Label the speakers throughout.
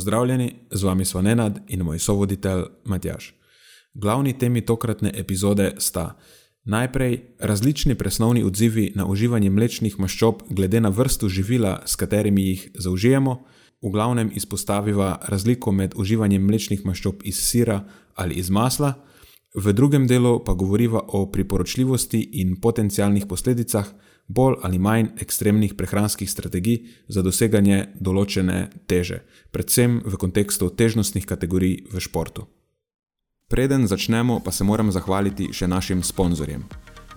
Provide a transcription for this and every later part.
Speaker 1: Pozdravljeni, z vami smo Nenad in moj sovoditelj Matjaš. Glavni temi tokratne epizode sta najprej različni presnovni odzivi na uživanje mlečnih maščob, glede na vrsto živila, s katerimi jih zaužijemo. V glavnem izpostaviva razliko med uživanjem mlečnih maščob iz sira ali iz masla, v drugem delu pa govoriva o priporočljivosti in potencialnih posledicah bolj ali manj ekstremnih prehranskih strategij za doseganje določene teže, predvsem v kontekstu težnostnih kategorij v športu. Preden začnemo, pa se moram zahvaliti še našim sponzorjem.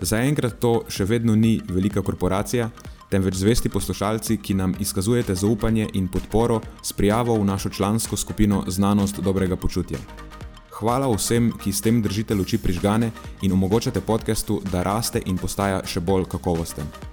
Speaker 1: Zaenkrat to še vedno ni velika korporacija, temveč zvesti poslušalci, ki nam izkazujete zaupanje in podporo s prijavo v našo člansko skupino Znanost dobrega počutja. Hvala vsem, ki s tem držite luči prižgane in omogočate podkastu, da raste in postaja še bolj kakovosten.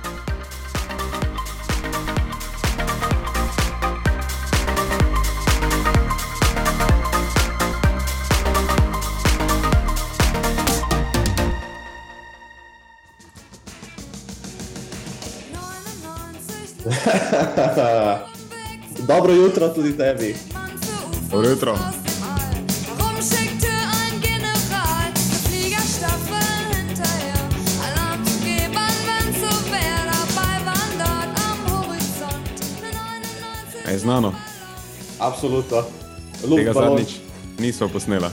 Speaker 2: Dobro jutro tudi tebi.
Speaker 1: Dobro jutro. Je znano.
Speaker 2: Absolutno.
Speaker 1: Tega zadnjič nismo posneli.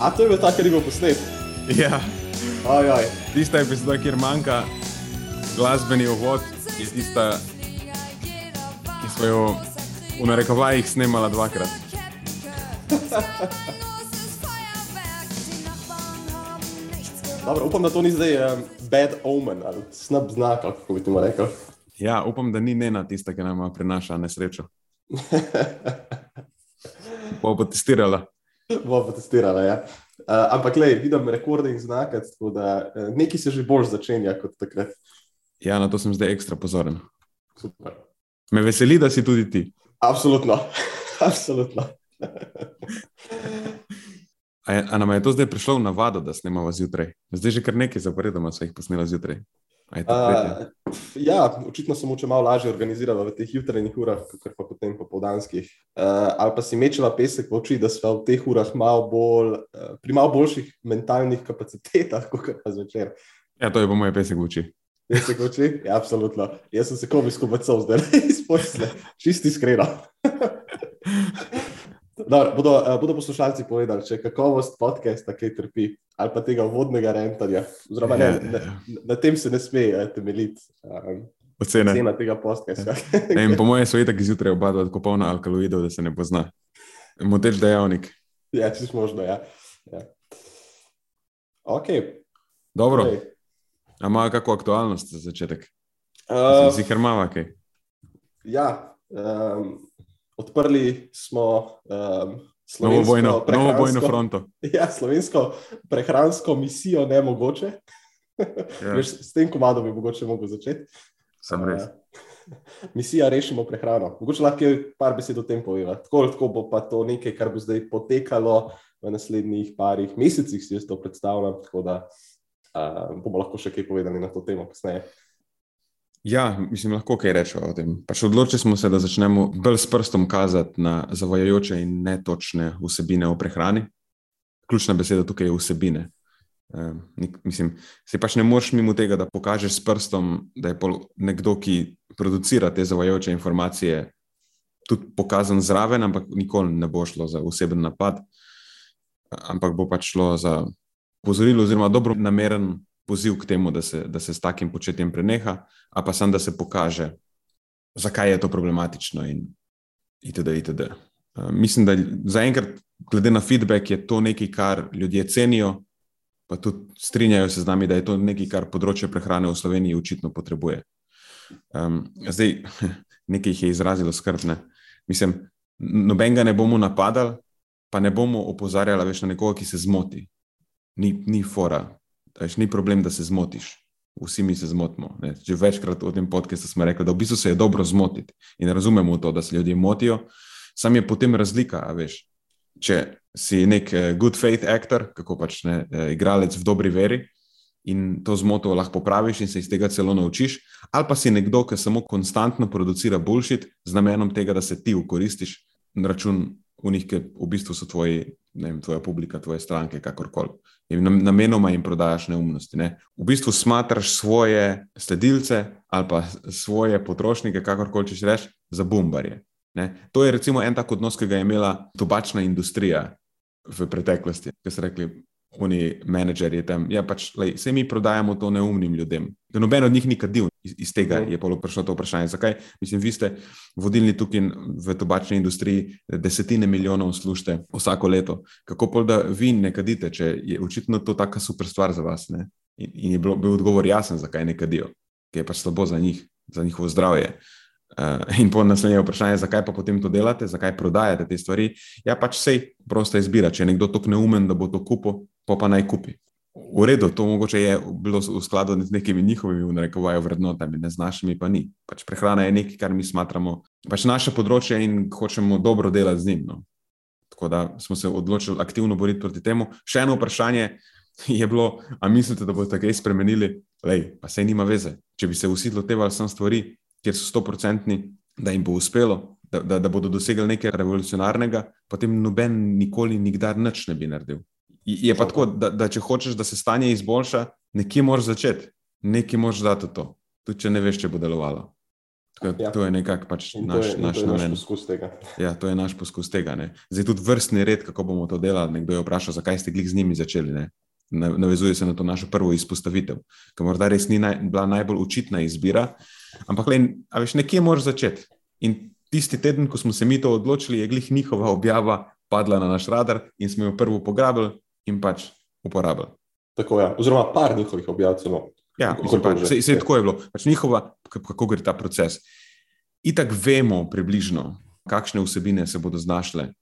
Speaker 2: A to je bilo tako, ker je bil posnet?
Speaker 1: Ja.
Speaker 2: Ajaj.
Speaker 1: Tista epizoda, kjer manjka glasbeni uvod, je tista, smo jo v narekovajih snemala dvakrat.
Speaker 2: Dobro, upam, da to ni zdaj um, bad omen ali snub znak, kako bi ti rekel.
Speaker 1: Ja, upam, da ni nena tista, ki nam prinaša nesrečo. Bo bo testirala.
Speaker 2: Bo bo testirala, ja. Uh, ampak, le, vidim rekorde in znake, tako da uh, nekaj se že bolj začenja kot takrat.
Speaker 1: Ja, na to sem zdaj ekstra pozoren.
Speaker 2: Super.
Speaker 1: Me veseli, da si tudi ti.
Speaker 2: Absolutno. Absolutno.
Speaker 1: A, je, a nam je to zdaj prišlo v navado, da snemamo zjutraj? Zdaj že kar nekaj zaporedoma so jih posnela zjutraj.
Speaker 2: Uh, ja, očitno sem moče malo lažje organizirala v teh jutranjih urah, kot pa potem popoldanskih. Uh, ali pa si mečela pesek v oči, da smo v teh urah malo bolj, uh, pri malo boljših mentalnih kapacitetah, kot pa zvečer.
Speaker 1: Ja, to je po moje pesek v oči.
Speaker 2: Pesek v oči? Ja, absolutno. Jaz sem se komijsko bacil zdaj izpočne, čisti iskreno. Dobar, bodo, uh, bodo poslušalci povedali, če kakovost podcasta kaj trpi, ali pa tega vodnega rentanja. Oziroma, ne,
Speaker 1: Ja,
Speaker 2: na, na tem se ne sme uh, temeljiti. Um,
Speaker 1: Ocene.
Speaker 2: cena tega podcasta.
Speaker 1: Ne, in po mojem so itak zjutraj oba dva tako polna alkaloidov, da se ne pozna. Moteč dejavnik.
Speaker 2: ja, če možno. Ja. Ja. Ok.
Speaker 1: Dobro,
Speaker 2: Torej,
Speaker 1: a ima kakšno aktualnost za začetek?
Speaker 2: Uh,
Speaker 1: Si kar mava kaj?
Speaker 2: ja, um, odprli smo um,
Speaker 1: Novo
Speaker 2: slovensko
Speaker 1: bojno, novo bojno fronto.
Speaker 2: Ja, slovensko prehransko misijo ne mogoče.
Speaker 1: Ja,
Speaker 2: Veš, s tem komadom bi mogoče mogel začeti.
Speaker 1: sem res.
Speaker 2: Uh, misija Rešimo prehrano. Mogoče lahko kaj par besed o tem poveva. Tako, ali tako bo pa to nekaj, kar bo zdaj potekalo v naslednjih parih mesecih, si jaz to predstavljam. Tako da uh, bomo lahko še kaj povedali na to temo kasneje.
Speaker 1: Ja, mislim, lahko kaj rečemo o tem. Pač odločili smo se, da začnemo bolj s prstom kazati na zavajajoče in netočne vsebine o prehrani. Ključna beseda tukaj je vsebine. Um, mislim, se pač ne moreš mimo tega, da pokažeš s prstom, da je nekdo, ki producira te zavajajoče informacije, tudi pokazan zraven, ampak nikoli ne bo šlo za oseben napad, ampak bo pač šlo za pozorilo oziroma dobro nameren poziv k temu, da se, da se s takim početjem preneha, a pa samo da se pokaže, zakaj je to problematično in itd. itd. Uh, mislim, da zaenkrat glede na feedback, je to nekaj, kar ljudje cenijo, pa tudi strinjajo se z nami, da je to nekaj, kar področje prehrane v Sloveniji očitno potrebuje. Um, zdaj, nekaj jih je izrazilo skrbne. Mislim, noben ga ne bomo napadali, pa ne bomo opozarjali več na nekoga, ki se zmoti. Ni, ni fora, Veš, ni problem, da se zmotiš. Vsi mi se zmotimo. Ne. Že večkrat v tem podkastu smo rekli, da v bistvu se je dobro zmotiti in razumemo to, da se ljudje motijo. Sam je potem razlika, veš. Če si nek uh, good faith actor, kako pač ne, uh, igralec v dobri veri in to zmoto lahko popraviš in se iz tega celo naučiš, ali pa si nekdo, ki samo konstantno producira bullshit z namenom tega, da se ti ukoristiš na račun unih, ki v bistvu so tvoji, ne vem, tvoja publika, tvoje stranke, kakorkoli in namenoma jim prodajaš neumnosti. Ne. V bistvu smatraš svoje sledilce ali pa svoje potrošnike, kakorkoli češ reči, za bombarje. Ne. To je recimo en tak odnos, ki ga je imela tobačna industrija v preteklosti, ki so rekli, oni menedžerji tam. Ja, pač, lej, vse mi prodajamo to neumnim ljudem. Noben od njih ni kadil. Iz, iz tega mhm. je prišlo to vprašanje. Zakaj? Mislim, vi ste vodilni tukaj v tobačni industriji, desetine milijonov služite vsako leto. Kako pa da vi ne kadite, če je očitno to taka super stvar za vas? Ne? In, in je bil, bil odgovor jasen, zakaj ne kadijo, ker je pač slabo za njih, za njihovo zdravje. Uh, in po naslednje vprašanje, zakaj pa potem to delate, zakaj prodajate te stvari. Ja, pač sej prosta izbira. Če je nekdo tako neumen, da bo to kupil, pa pa naj kupi. V redu, to mogoče je bilo v skladu z nekimi njihovimi vnarekovajo vrednotami, ne z našimi pa ni. Pač prehrana je nekaj, kar mi smatramo, pač naše področje in hočemo dobro delati z njim. No. Tako da smo se odločili aktivno boriti proti temu. Še eno vprašanje je bilo, a mislite, da boste kaj spremenili? Lej, pa se nima veze. Če bi se vsi lotevali sem stvari, kjer so stoprocentni, da jim bo uspelo, da, da, da bodo dosegli nekaj revolucionarnega, potem noben nikoli, nikdar nič ne bi naredil. Je pa tako, da, da če hočeš, da se stanje izboljša, nekje moraš začeti, nekje moraš dati to, tudi če ne veš, če bo delovalo. Tako, ja. To je nekako pač naš, naš, naš
Speaker 2: poskus tega.
Speaker 1: Ja, to je naš poskus tega. Ne. Zdaj tudi vrstni red, kako bomo to delali. Nekdo je vprašal, zakaj ste glih z njimi začeli. Ne. Navezuje se na to našo prvo izpostavitev, ki morda res ni naj, bila najbolj učitna izbira. Ampak, le, veš, nekje moraš začeti. In tisti teden, ko smo se mi to odločili, je glih njihova objava padla na naš radar in smo jo prvo pograbili in pač uporabili.
Speaker 2: Tako je, ja. oziroma par njihovih objav celo.
Speaker 1: Ja, pač, se, se je tako je bilo. Pač njihova, kako gre ta proces. Itak vemo približno, kakšne vsebine se bodo znašle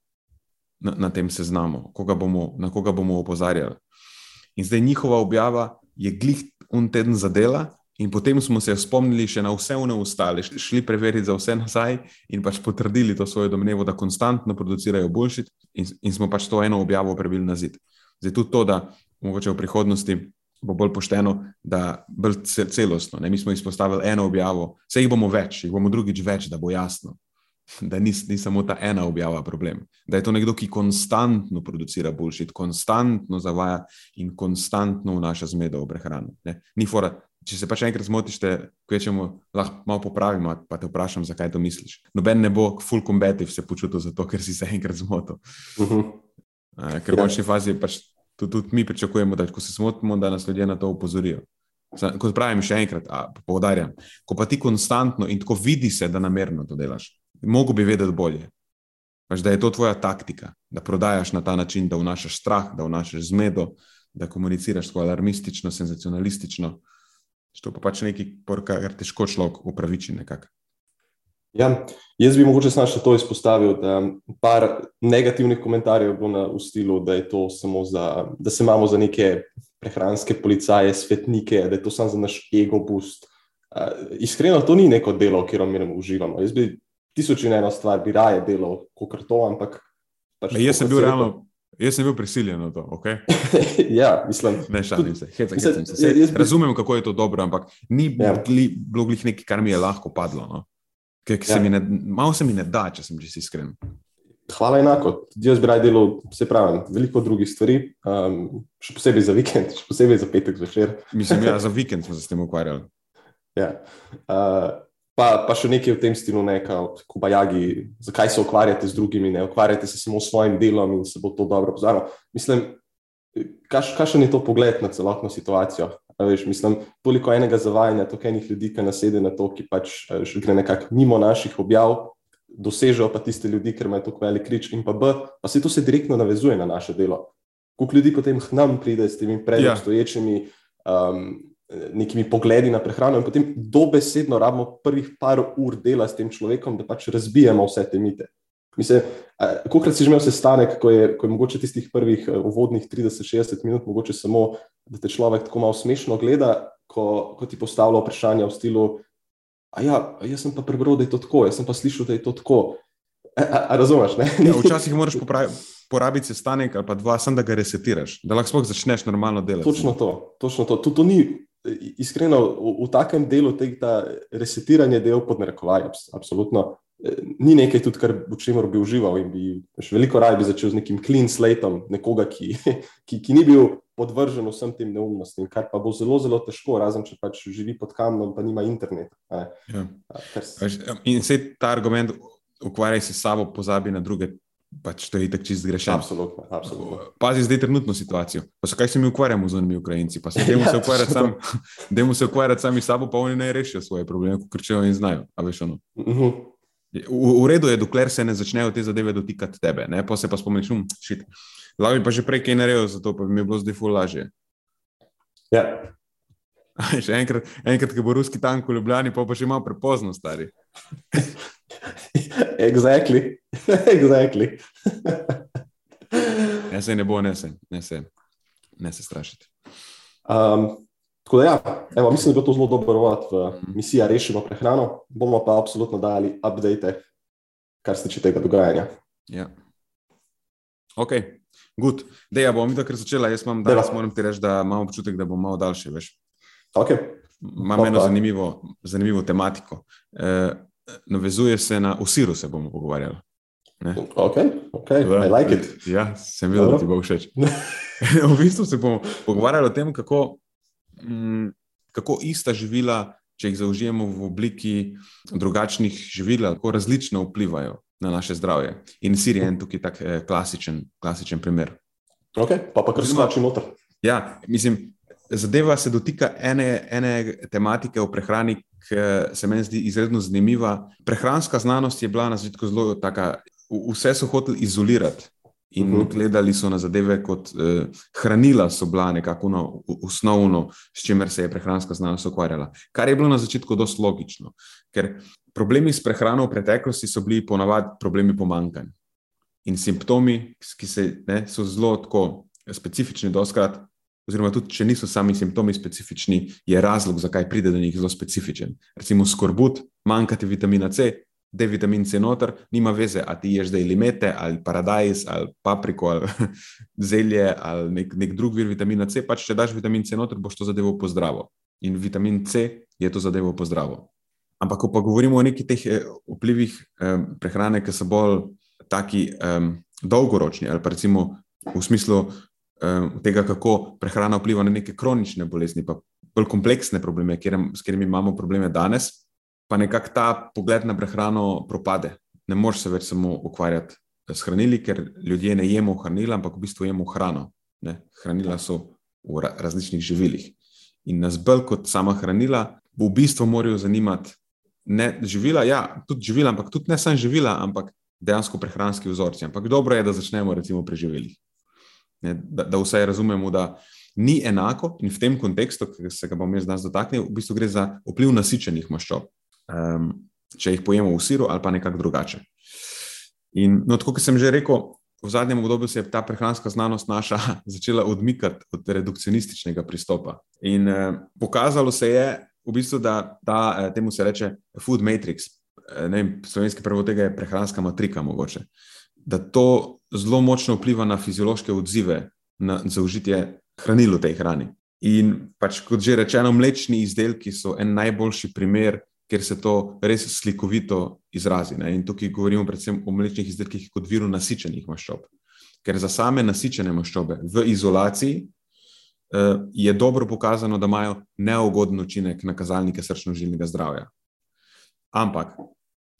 Speaker 1: na, na tem seznamu, koga bomo, na koga bomo opozarjali. In zdaj njihova objava je glih un teden zadela, in potem smo se spomnili še na vse one ostale, šli preveriti za vse nazaj in pač potrdili to svojo domnevo, da konstantno producirajo boljši, in, in smo pač to eno objavo prebili na zid. Zdaj tudi to, da mogoče v prihodnosti bo bolj pošteno, da bolj celostno. Ne? Mi smo izpostavili eno objavo, vse jih bomo več, jih bomo drugič več, da bo jasno, da ni, ni samo ta ena objava problem. Da je to nekdo, ki konstantno producira boljšit, konstantno zavaja in konstantno vnaša zmedo v prehrano. Ne? Ni fora. Če se pač enkrat zmotiš, te kvečemo, lahko malo popravimo, pa te vprašam, zakaj to misliš. Noben ne bo full combative se počutil zato, ker si se enkrat zmotil. Uh. -huh. Ker v ja. končni fazi pač tudi, tudi mi pričakujemo, da ko se smotimo, da nas ljudje na to upozorijo. Kot pravim, še enkrat, poudarjam, ko pa ti konstantno in tako vidi se, da namerno to delaš, mogo bi vedeti bolje. Pač, da je to tvoja taktika, da prodajaš na ta način, da vnašaš strah, da vnašaš zmedo, da komuniciraš tako alarmistično, senzacionalistično. To pa pač nekaj, kar težko človek upraviči nekako.
Speaker 2: Ja, jaz bi mogoče samo še to izpostavil, da par negativnih komentarjev je bilo na stilu, da za, da se imamo za neke prehranske policaje, svetnike, da je to samo za naš ego boost. Uh, iskreno, to ni neko delo, kjer mi uživamo. Jaz bi tisoč in eno stvar bi raje delal, kot to, ampak.
Speaker 1: Pač jaz sem bil realno. Jaz sem bil prisiljen na to. Okay?
Speaker 2: ja, mislim,
Speaker 1: ne šalim se. Heca, mislim, se. Sej, bi... Razumem, kako je to dobro, ampak ni ja. bilo nekaj, kar mi je lahko padlo. No? Kaj, ja. se ne, malo se mi ne da, če sem čisto iskren.
Speaker 2: Hvala enako. Jaz bi rad delal, se pravi, veliko drugih stvari, um, še posebej za vikend, še posebej za petek zvečer.
Speaker 1: Mislim, ja, za vikend smo se s tem ukvarjali.
Speaker 2: Ja. Uh, pa, pa še nekaj v tem stilu, kot Bajagi, zakaj se ukvarjate z drugimi, ne ukvarjate se samo s svojim delom in se bo to dobro poznalo. Mislim, kakšen je to pogled na celotno situacijo? Veš, mislim, toliko enega zavajanja, toliko enih ljudi, ki nasede na to, ki pač gre nekako mimo naših objav, dosežejo pa tiste ljudi, ker imajo tako velik krič, in pa B, pa se to se direktno navezuje na naše delo. Koliko ljudi potem k nam pride s temi predobstoječimi um, nekimi pogledi na prehrano, in potem dobesedno rabimo prvih par ur dela s tem človekom, da pač razbijemo vse te mite. Mislim, kolikrat si že imel sestanek, ko je, ko je mogoče tistih prvih uvodnih 30-60 minut, mogoče samo, da te človek tako malo smešno gleda, ko, ko ti postavlja vprašanja v stilu, a ja, jaz sem pa prebral, da je to tako, jaz sem pa slišal, da je to tako. A, a, a razumeš?
Speaker 1: Ja, včasih moraš porabiti sestanek ali pa dva, sem da ga resetiraš, da lahko začneš normalno delati.
Speaker 2: Točno to, točno to. to, to ni, iskreno, v, v takem delu tega resetiranja del pod narekovaj, absolutno. Ni nekaj, tudi, kar v čemer bi užival in bi veliko raje bi začel z nekim clean slateom, nekoga, ki, ki, ki ni bil podvržen vsem tem neumnostim, kar pa bo zelo, zelo težko, razen če pač živi pod kamnom, pa nima interneta. Ja.
Speaker 1: In vse ta argument, ukvarjaj se s sabo, pozabi na druge, pač to je tako čist zgrešeno.
Speaker 2: Absolutno, absolutno.
Speaker 1: Pazi zdaj trenutno situacijo. Pa so kaj se mi ukvarjamo z unimi Ukrajinci, pa se dajmo se ukvarjati sam, dajmo se ukvarjati sami s sabo, pa oni ne rešijo svoje probleme, ker če oni znajo, a veš ono. Uh mhm. -huh. V, v redu je, dokler se ne začnejo te zadeve dotikati tebe, ne? pa se pa spomniš, um, šit. Bi pa že prej kaj naredil, zato pa bi mi bilo zdaj ful lažje.
Speaker 2: Ja.
Speaker 1: Še enkrat, enkrat, ko bo ruski tank v Ljubljani, pa pa še malo prepozno, stari.
Speaker 2: exactly. exactly.
Speaker 1: ne se ne bo, ne se, ne se, ne se strašiti.
Speaker 2: Um, tako da, ja, evo, mislim, da je to zelo dobro uvod v mhm. misijo Rešimo prehrano. Bomo pa absolutno dali update, kar se tiče tega dogajanja.
Speaker 1: Ja. Ok, Good. Dej, ja, bom videl, ker začela. Jaz imam danes, moram ti reči, da imam občutek, da bom malo daljši. Veš.
Speaker 2: Okay.
Speaker 1: Imam eno zanimivo, zanimivo tematiko. E, navezuje se na usiru, se bomo pogovarjali.
Speaker 2: Ok, ok, I like it.
Speaker 1: Ja, sem videl, da ti bo všeč. v bistvu se bomo pogovarjali o tem, kako, m, mm, kako ista živila, če jih zaužijemo v obliki drugačnih živil, kako različno vplivajo na naše zdravje. In Sir je en tukaj tak eh, klasičen, klasičen primer.
Speaker 2: Ok, pa pa kar znači noter.
Speaker 1: Ja, mislim, zadeva se dotika ene, ene tematike o prehrani, ki se meni zdi izredno zanimiva. Prehranska znanost je bila na začetku zelo taka, vse so hoteli izolirati. In uh mhm. -huh. gledali so na zadeve kot eh, hranila, so bila nekako no, osnovno, s čimer se je prehranska znanost ukvarjala. Kar je bilo na začetku dosti logično, ker problemi s prehrano v preteklosti so bili ponavadi problemi pomankanja. In simptomi, ki se, ne, so zelo tako specifični, doskrat, oziroma tudi če niso sami simptomi specifični, je razlog, zakaj pride do njih zelo specifičen. Recimo skorbut, manjkati vitamina C, D vitamin C noter, nima veze, a ti ješ zdaj limete ali paradajz ali papriko ali zelje ali nek, nek drug vir vitamina C, pač če daš vitamin C noter, boš to zadevo pozdravil. In vitamin C je to zadevo pozdravil. Ampak, ko pa govorimo o nekih teh eh, vplivih um, prehrane, ki so bolj taki um, dolgoročni, ali pa recimo v smislu tega, kako prehrana vpliva na neke kronične bolezni, pa bolj kompleksne probleme, kjer, s katerimi imamo probleme danes, pa nekako ta pogled na prehrano propade. Ne moreš se več samo ukvarjati s hranili, ker ljudje ne jemo hranila, ampak v bistvu jemo hrano. Ne? Hranila so v ra različnih živilih. In nas bolj kot sama hranila, v bistvu morajo zanimati ne živila, ja, tudi živila, ampak tudi ne samo živila, ampak dejansko prehranski vzorci. Ampak dobro je, da začnemo recimo pri živilih. Ne, da, da vsaj razumemo, da ni enako in v tem kontekstu, ki se ga bom jaz danes dotaknil, v bistvu gre za vpliv nasičenih maščob um, če jih pojemo v siru ali pa nekako drugače. In no, tako kot sem že rekel, v zadnjem obdobju se je ta prehranska znanost naša začela odmikati od redukcionističnega pristopa. In uh, pokazalo se je, v bistvu, da ta, uh, temu se reče food matrix, uh, ne vem, slovenski prevod tega je prehranska matrika, mogoče, da to zelo močno vpliva na fiziološke odzive na zaužitje hranil v tej hrani. In pač, kot že rečeno, mlečni izdelki so en najboljši primer ker se to res slikovito izrazi. Ne? In tukaj govorimo predvsem o mlečnih izdelkih kot viru nasičenih maščob. Ker za same nasičene maščobe v izolaciji uh, je dobro pokazano, da imajo neugoden učinek na kazalnike srčno-žilnega zdravja. Ampak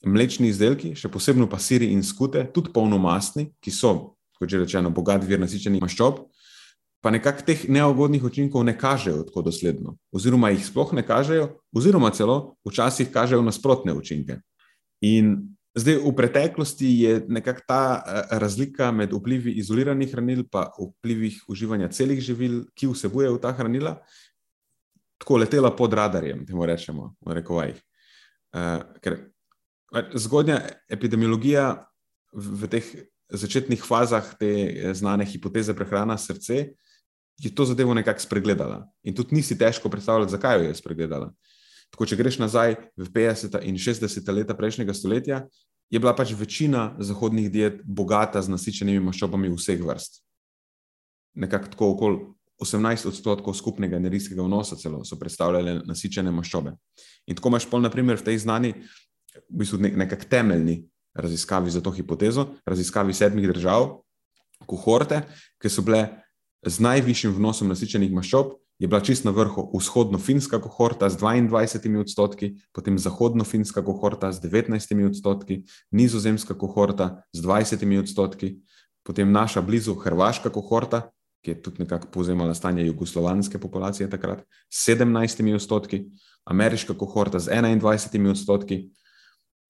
Speaker 1: mlečni izdelki, še posebej pa siri in skute, tudi polnomastni, ki so, kot že rečeno, bogat vir nasičenih maščob, pa nekako teh neugodnih učinkov ne kažejo tako dosledno, oziroma jih sploh ne kažejo, oziroma celo včasih kažejo nasprotne učinke. In Zdaj, v preteklosti je nekako ta eh, razlika med vplivi izoliranih hranil in vplivi uživanja celih živil, ki vsebujejo ta hranila, tako letela pod radarjem, temu rečemo, v rekovajih. Uh, ker zgodnja epidemiologija v, teh začetnih fazah te eh, znane hipoteze prehrana srce je to zadevo nekako spregledala. In tudi nisi težko predstavljati, zakaj jo je spregledala. Tako, če greš nazaj v 50. in 60. leta prejšnjega stoletja, je bila pač večina zahodnih diet bogata z nasičenimi maščobami vseh vrst. Nekako tako okoli 18 odstotkov skupnega energijskega vnosa celo so predstavljale nasičene maščobe. In tako imaš pol, naprimer, v tej znani, v bistvu nekak temeljni raziskavi za to hipotezo, raziskavi sedmih držav, kohorte, ki so bile z najvišjim vnosom nasičenih maščob, je bila čist na vrhu vzhodno-finska kohorta z 22 odstotki, potem zahodno-finska kohorta z 19 odstotki, nizozemska kohorta z 20 odstotki, potem naša blizu hrvaška kohorta, ki je tudi nekako povzemala stanje jugoslovanske populacije takrat, s 17 odstotki, ameriška kohorta z 21 odstotki,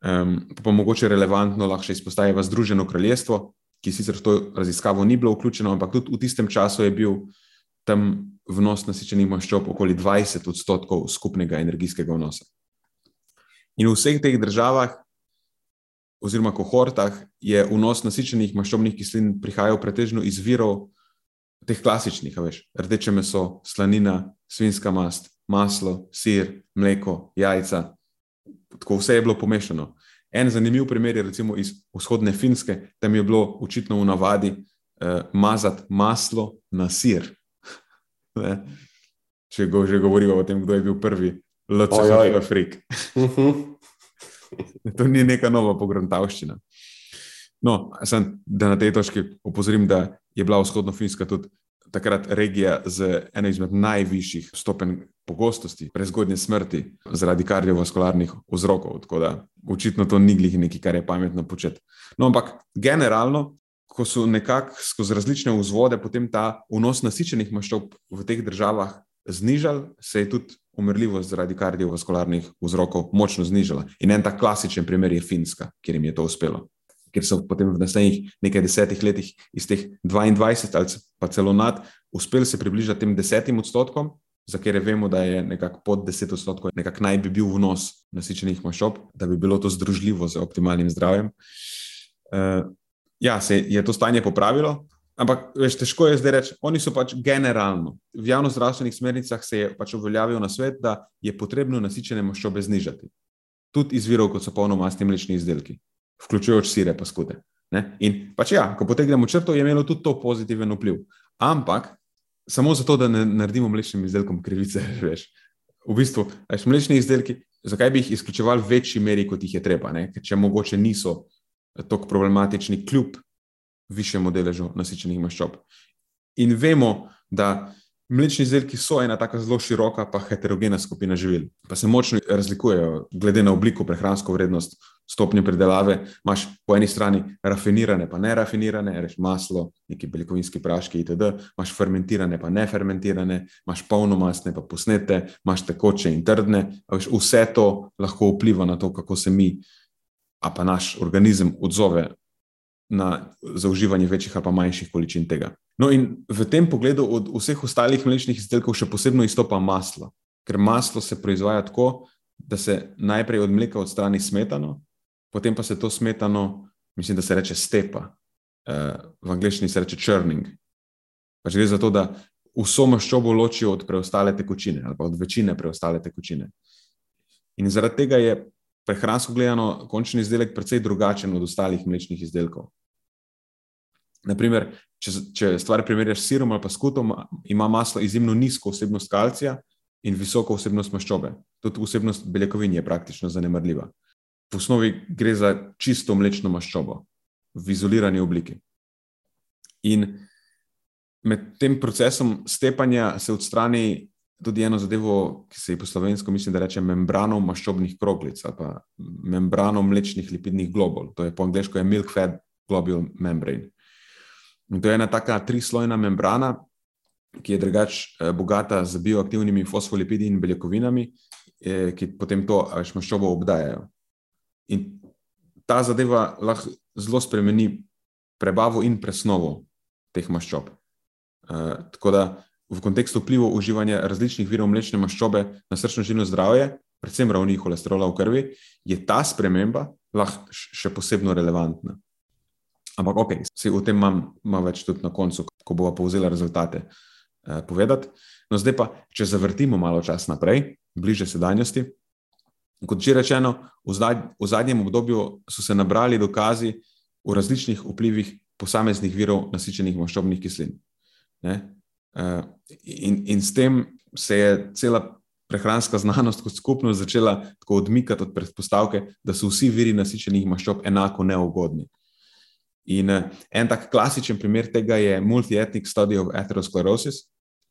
Speaker 1: um, pa mogoče relevantno lahko izpostavimo Združeno kraljestvo, ki sicer v to raziskavo ni bilo vključeno, ampak tudi v tistem času je bil tam vnos nasičenih maščob okoli 20 odstotkov skupnega energijskega vnosa. In v vseh teh državah, oziroma kohortah, je vnos nasičenih maščobnih kislin prihajal pretežno iz virov teh klasičnih, veš, rdeče meso, slanina, svinska mast, maslo, sir, mleko, jajca. Tako vse je bilo pomešano. En zanimiv primer je recimo iz vzhodne Finske, tam je bilo očitno v navadi uh, mazati maslo na sir. Če go, že govorimo o tem, kdo je bil prvi, LCD Afrik. to ni neka nova pograntavščina. No, sem, da na tej točki opozorim, da je bila vzhodna Finska tudi takrat regija z eno izmed najvišjih stopenj pogostosti prezgodnje smrti zaradi kardiovaskularnih vzrokov. Tako da očitno to ni glih nekaj, kar je pametno početi. No, ampak generalno, ko so nekako skozi različne vzvode potem ta vnos nasičenih maščob v teh državah znižal, se je tudi umrljivost zaradi kardiovaskularnih vzrokov močno znižala. In en tak klasičen primer je Finska, kjer jim je to uspelo ker so potem v naslednjih nekaj desetih letih iz teh 22 ali pa celo nad uspeli se približati tem desetim odstotkom, za katere vemo, da je nekako pod 10 odstotkov, nekako naj bi bil vnos nasičenih maščob, da bi bilo to združljivo z optimalnim zdravjem. Uh, ja, se je to stanje popravilo. Ampak, veš, težko je zdaj reči, oni so pač generalno. V javno-zdravstvenih smernicah se je pač uveljavil na svet, da je potrebno nasičene maščobe znižati. Tudi iz virov, kot so polnomastni mlečni izdelki vključujoč sire pa skude. Ne? In pač ja, ko potegnemo črto, je imelo tudi to pozitiven vpliv. Ampak samo zato, da ne naredimo mlečnim izdelkom krivice, veš. V bistvu, veš, mlečni izdelki, zakaj bi jih izključevali v večji meri, kot jih je treba, ne? če mogoče niso tako problematični, kljub višjemu deležu nasičenih maščob. In vemo, da Mlečni izdelki so ena tako zelo široka, pa heterogena skupina živil, pa se močno razlikujejo glede na obliko, prehransko vrednost, stopnjo predelave. Imáš po eni strani rafinirane, pa ne rafinirane, reš maslo, neki beljakovinski praški itd., imaš fermentirane, pa ne fermentirane, imaš polnomastne, pa posnete, imaš tekoče in trdne. Veš, vse to lahko vpliva na to, kako se mi, a pa naš organizem odzove na zauživanje večjih ali manjših količin tega. No, in v tem pogledu od vseh ostalih mlečnih izdelkov še posebej izstopa maslo, ker maslo se proizvaja tako, da se najprej od mleka odstrani smetano, potem pa se to smetano, mislim, da se reče stepa, eh, v angleščini se reče churning. Pač gre za to, da vso maščobo ločijo od preostale tekočine ali od večine preostale tekočine. In zaradi tega je prehransko gledano končni izdelek precej drugačen od ostalih mlečnih izdelkov. Naprimer, če, če stvar primerjaš s sirom ali pa skutom, ima maslo izjemno nizko vsebnost kalcija in visoko vsebnost maščobe. Tudi vsebnost beljakovin je praktično zanemrljiva. V osnovi gre za čisto mlečno maščobo v izolirani obliki. In med tem procesom stepanja se odstrani tudi eno zadevo, ki se je po slovensko, mislim, da reče membrano maščobnih kroglic ali pa membrano mlečnih lipidnih globul. To je po angliško milk fat globule membrane. In to je ena taka trislojna membrana, ki je drugače eh, bogata z bioaktivnimi fosfolipidi in beljakovinami, eh, ki potem to maščobo obdajajo. In ta zadeva lahko zelo spremeni prebavo in presnovo teh maščob. Uh, tako da v kontekstu vplivov uživanja različnih virov mlečne maščobe na srčno-žilno zdravje, predvsem ravni holesterola v krvi, je ta sprememba lahko še posebno relevantna. Ampak, ok, vse o tem imam, imam več tudi na koncu, ko bomo povzeli rezultate. Uh, povedati. No, zdaj pa, če zavrtimo malo čas naprej, bliže sedanjosti. Kot že rečeno, v, zad, v zadnjem obdobju so se nabrali dokazi o različnih vplivih posameznih virov nasičenih maščobnih kislin. Ne? Eh, in, in s tem se je cela prehranska znanost kot skupnost začela odmikati od predpostavke, da so vsi viri nasičenih maščob enako neugodni. In eh, en tak klasičen primer tega je Multi-ethnic Study of Atherosclerosis,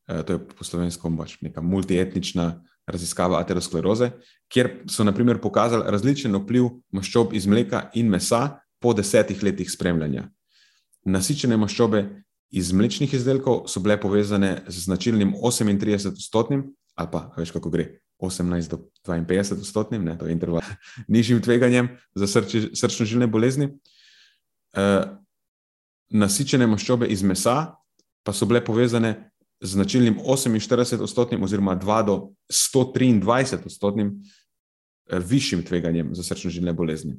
Speaker 1: eh, to je po slovenskom pač neka multietnična raziskava ateroskleroze, kjer so naprimer pokazali različen vpliv maščob iz mleka in mesa po desetih letih spremljanja. Nasičene maščobe iz mlečnih izdelkov so bile povezane z značilnim 38-odstotnim, ali pa veš, kako gre, 18 do 52-odstotnim, to je interval, nižjim tveganjem za srčno-žilne bolezni. E, nasičene maščobe iz mesa pa so bile povezane z značilnim 48-odstotnim, oziroma 2 do 123-odstotnim e, višjim tveganjem za srčno-žilne bolezni.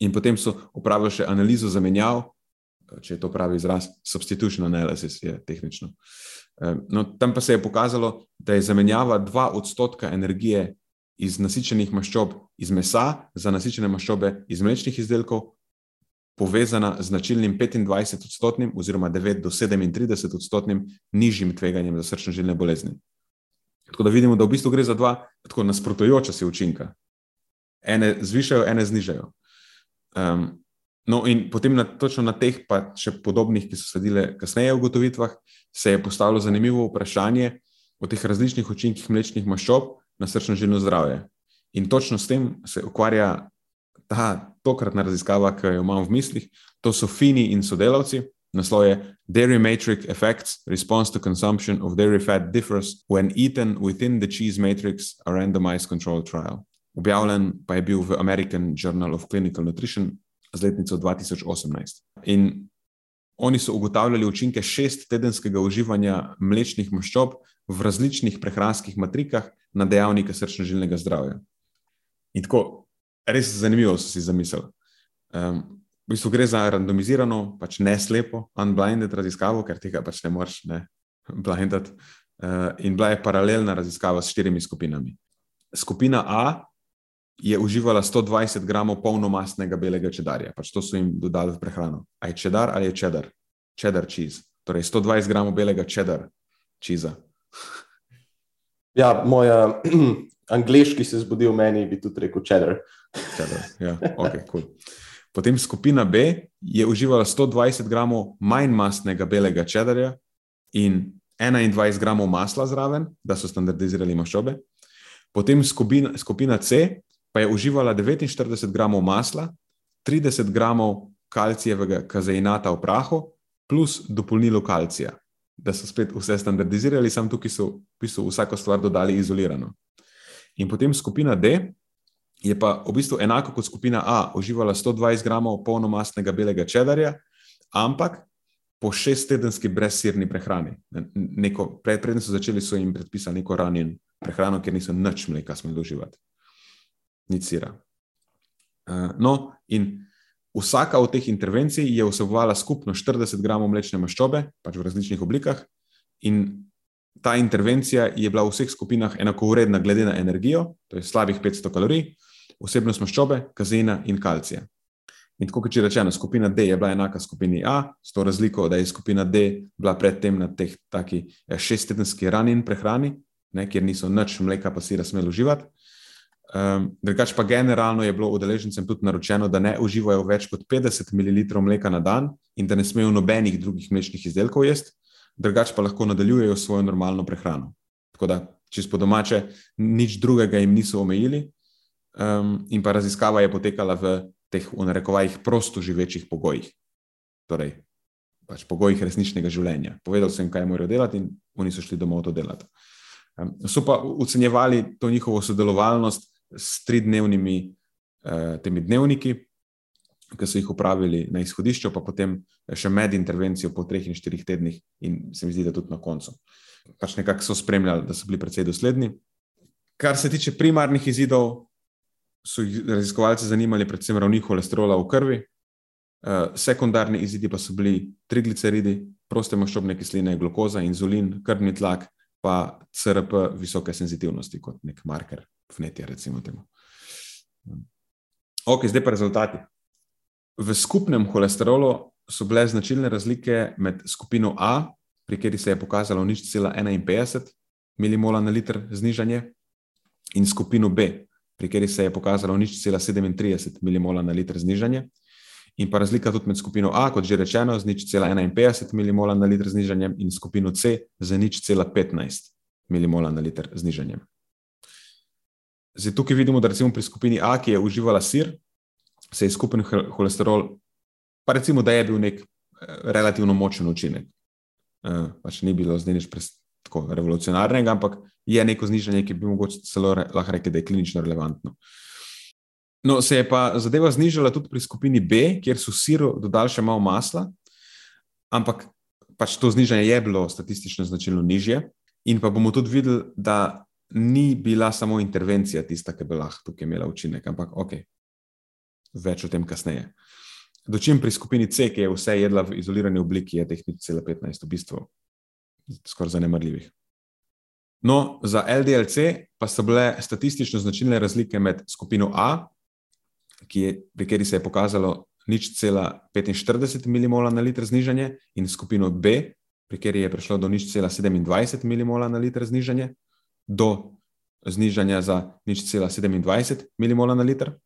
Speaker 1: In potem so upravili še analizo zamenjav če je to pravi izraz, substitution analysis je tehnično. No, tam pa se je pokazalo, da je zamenjava 2 odstotka energije iz nasičenih maščob iz mesa za nasičene maščobe iz mlečnih izdelkov povezana z značilnim 25 odstotnim oziroma 9 do 37 odstotnim nižjim tveganjem za srčno-žilne bolezni. Tako da vidimo, da v bistvu gre za dva tako nasprotujoča se učinka. Ene zvišajo, ene znižajo. Um, No, in potem na, točno na teh, pa še podobnih, ki so sledile kasneje v ugotovitvah, se je postavilo zanimivo vprašanje o teh različnih učinkih mlečnih maščob na srčno-žilno zdravje. In točno s tem se ukvarja ta tokratna raziskava, ki jo imam v mislih. To so Fini in sodelavci. Naslov je Dairy Matrix Effects Response to Consumption of Dairy Fat Differs When Eaten Within the Cheese Matrix, a Randomized Control Trial. Objavljen pa je bil v American Journal of Clinical Nutrition z letnico 2018. In oni so ugotavljali učinke šest tedenskega uživanja mlečnih maščob v različnih prehranskih matrikah na dejavnike srčno-žilnega zdravja. In tako, res zanimivo so si zamislili. Um, v bistvu gre za randomizirano, pač ne slepo, unblinded raziskavo, ker tega pač ne moreš ne blindati. Uh, in bila je paralelna raziskava s štirimi skupinami. Skupina A je uživala 120 gramov polnomastnega belega čedarja, pač to so jim dodali v prehrano. A je čedar ali je čedar? Čedar cheese. Torej 120 gramov belega čedar cheese.
Speaker 2: Ja, moj angliški se zbudi v meni, bi tudi rekel čedar.
Speaker 1: Ja, ok, cool. Potem skupina B je uživala 120 gramov manj mastnega belega čedarja in 21 gramov masla zraven, da so standardizirali maščobe. Potem skupina, skupina C pa je uživala 49 gramov masla, 30 gramov kalcijevega kazeinata v prahu, plus dopolnilo kalcija. Da so spet vse standardizirali, samo tukaj so v bistvu vsako stvar dodali izolirano. In potem skupina D je pa v bistvu enako kot skupina A, uživala 120 gramov polnomastnega belega čedarja, ampak po šesttedenski brezsirni prehrani. Predtem so začeli, so jim predpisali neko ranjen prehrano, ker niso nič mleka smeli uživati nič sira. Uh, no, in vsaka od teh intervencij je vsebovala skupno 40 gramov mlečne maščobe, pač v različnih oblikah, in ta intervencija je bila v vseh skupinah enakovredna, glede na energijo, to je slabih 500 kalorij, vsebnost maščobe, kazeina in kalcija. In tako kot je rečeno, skupina D je bila enaka skupini A, s to razliko, da je skupina D bila predtem na teh taki eh, šesttedenski ranjen prehrani, ne, kjer niso nič mleka pa sira smeli uživati. Um, drugač pa generalno je bilo udeležencem tudi naročeno, da ne uživajo več kot 50 ml mleka na dan in da ne smejo nobenih drugih mlečnih izdelkov jesti, drugač pa lahko nadaljujejo svojo normalno prehrano. Tako da, če po domače, nič drugega jim niso omejili, um, in pa raziskava je potekala v teh, v narekovajih, prosto živečih pogojih, torej pač pogojih resničnega življenja. Povedal sem, kaj morajo delati, in oni so šli domov to delati. Um, so pa ocenjevali to njihovo sodelovalnost s tridnevnimi uh, dnevniki, ki so jih upravili na izhodišču, pa potem še med intervencijo po treh in štirih tednih, in se mi zdi, da tudi na koncu. Pač nekako so spremljali, da so bili precej dosledni. Kar se tiče primarnih izidov, so jih raziskovalci zanimali predvsem ravni holesterola v krvi, uh, sekundarni izidi pa so bili trigliceridi, proste maščobne kisline, glukoza, inzulin, krvni tlak, pa CRP visoke senzitivnosti kot nek marker vnetja. Ok, zdaj pa rezultati. V skupnem holesterolu so bile značilne razlike med skupino A, pri kateri se je pokazalo nič cela 51 mmol na liter znižanje, in skupino B, pri kateri se je pokazalo nič cela 37 mmol na liter znižanje. In pa razlika tudi med skupino A, kot že rečeno, z nič cela 51 mmol na liter znižanjem, in skupino C z nič cela 15 mmol na liter znižanjem. Zdaj, tukaj vidimo, da recimo pri skupini A, ki je uživala sir, se je skupen holesterol, pa recimo, da je bil nek eh, relativno močen učinek. Uh, pač ni bilo zdaj nič tako revolucionarnega, ampak je neko znižanje, ki bi mogoče celo re, lahko rekel, da je klinično relevantno. No, se je pa zadeva znižala tudi pri skupini B, kjer so siru dodali še malo masla, ampak pač to znižanje je bilo statistično značilno nižje. In pa bomo tudi videli, da ni bila samo intervencija tista, ki bi lahko tukaj imela učinek, ampak ok, več o tem kasneje. Dočim pri skupini C, ki je vse jedla v izolirani obliki, je teh 0,15 v bistvu skoraj zanemrljivih. No, za LDLC pa so bile statistično značilne razlike med skupino A, ki je, pri kateri se je pokazalo nič cela 45 mmol na liter znižanje, in skupino B, pri kateri je prišlo do nič cela 27 mmol na liter znižanje, do znižanja za nič cela 27 mmol na liter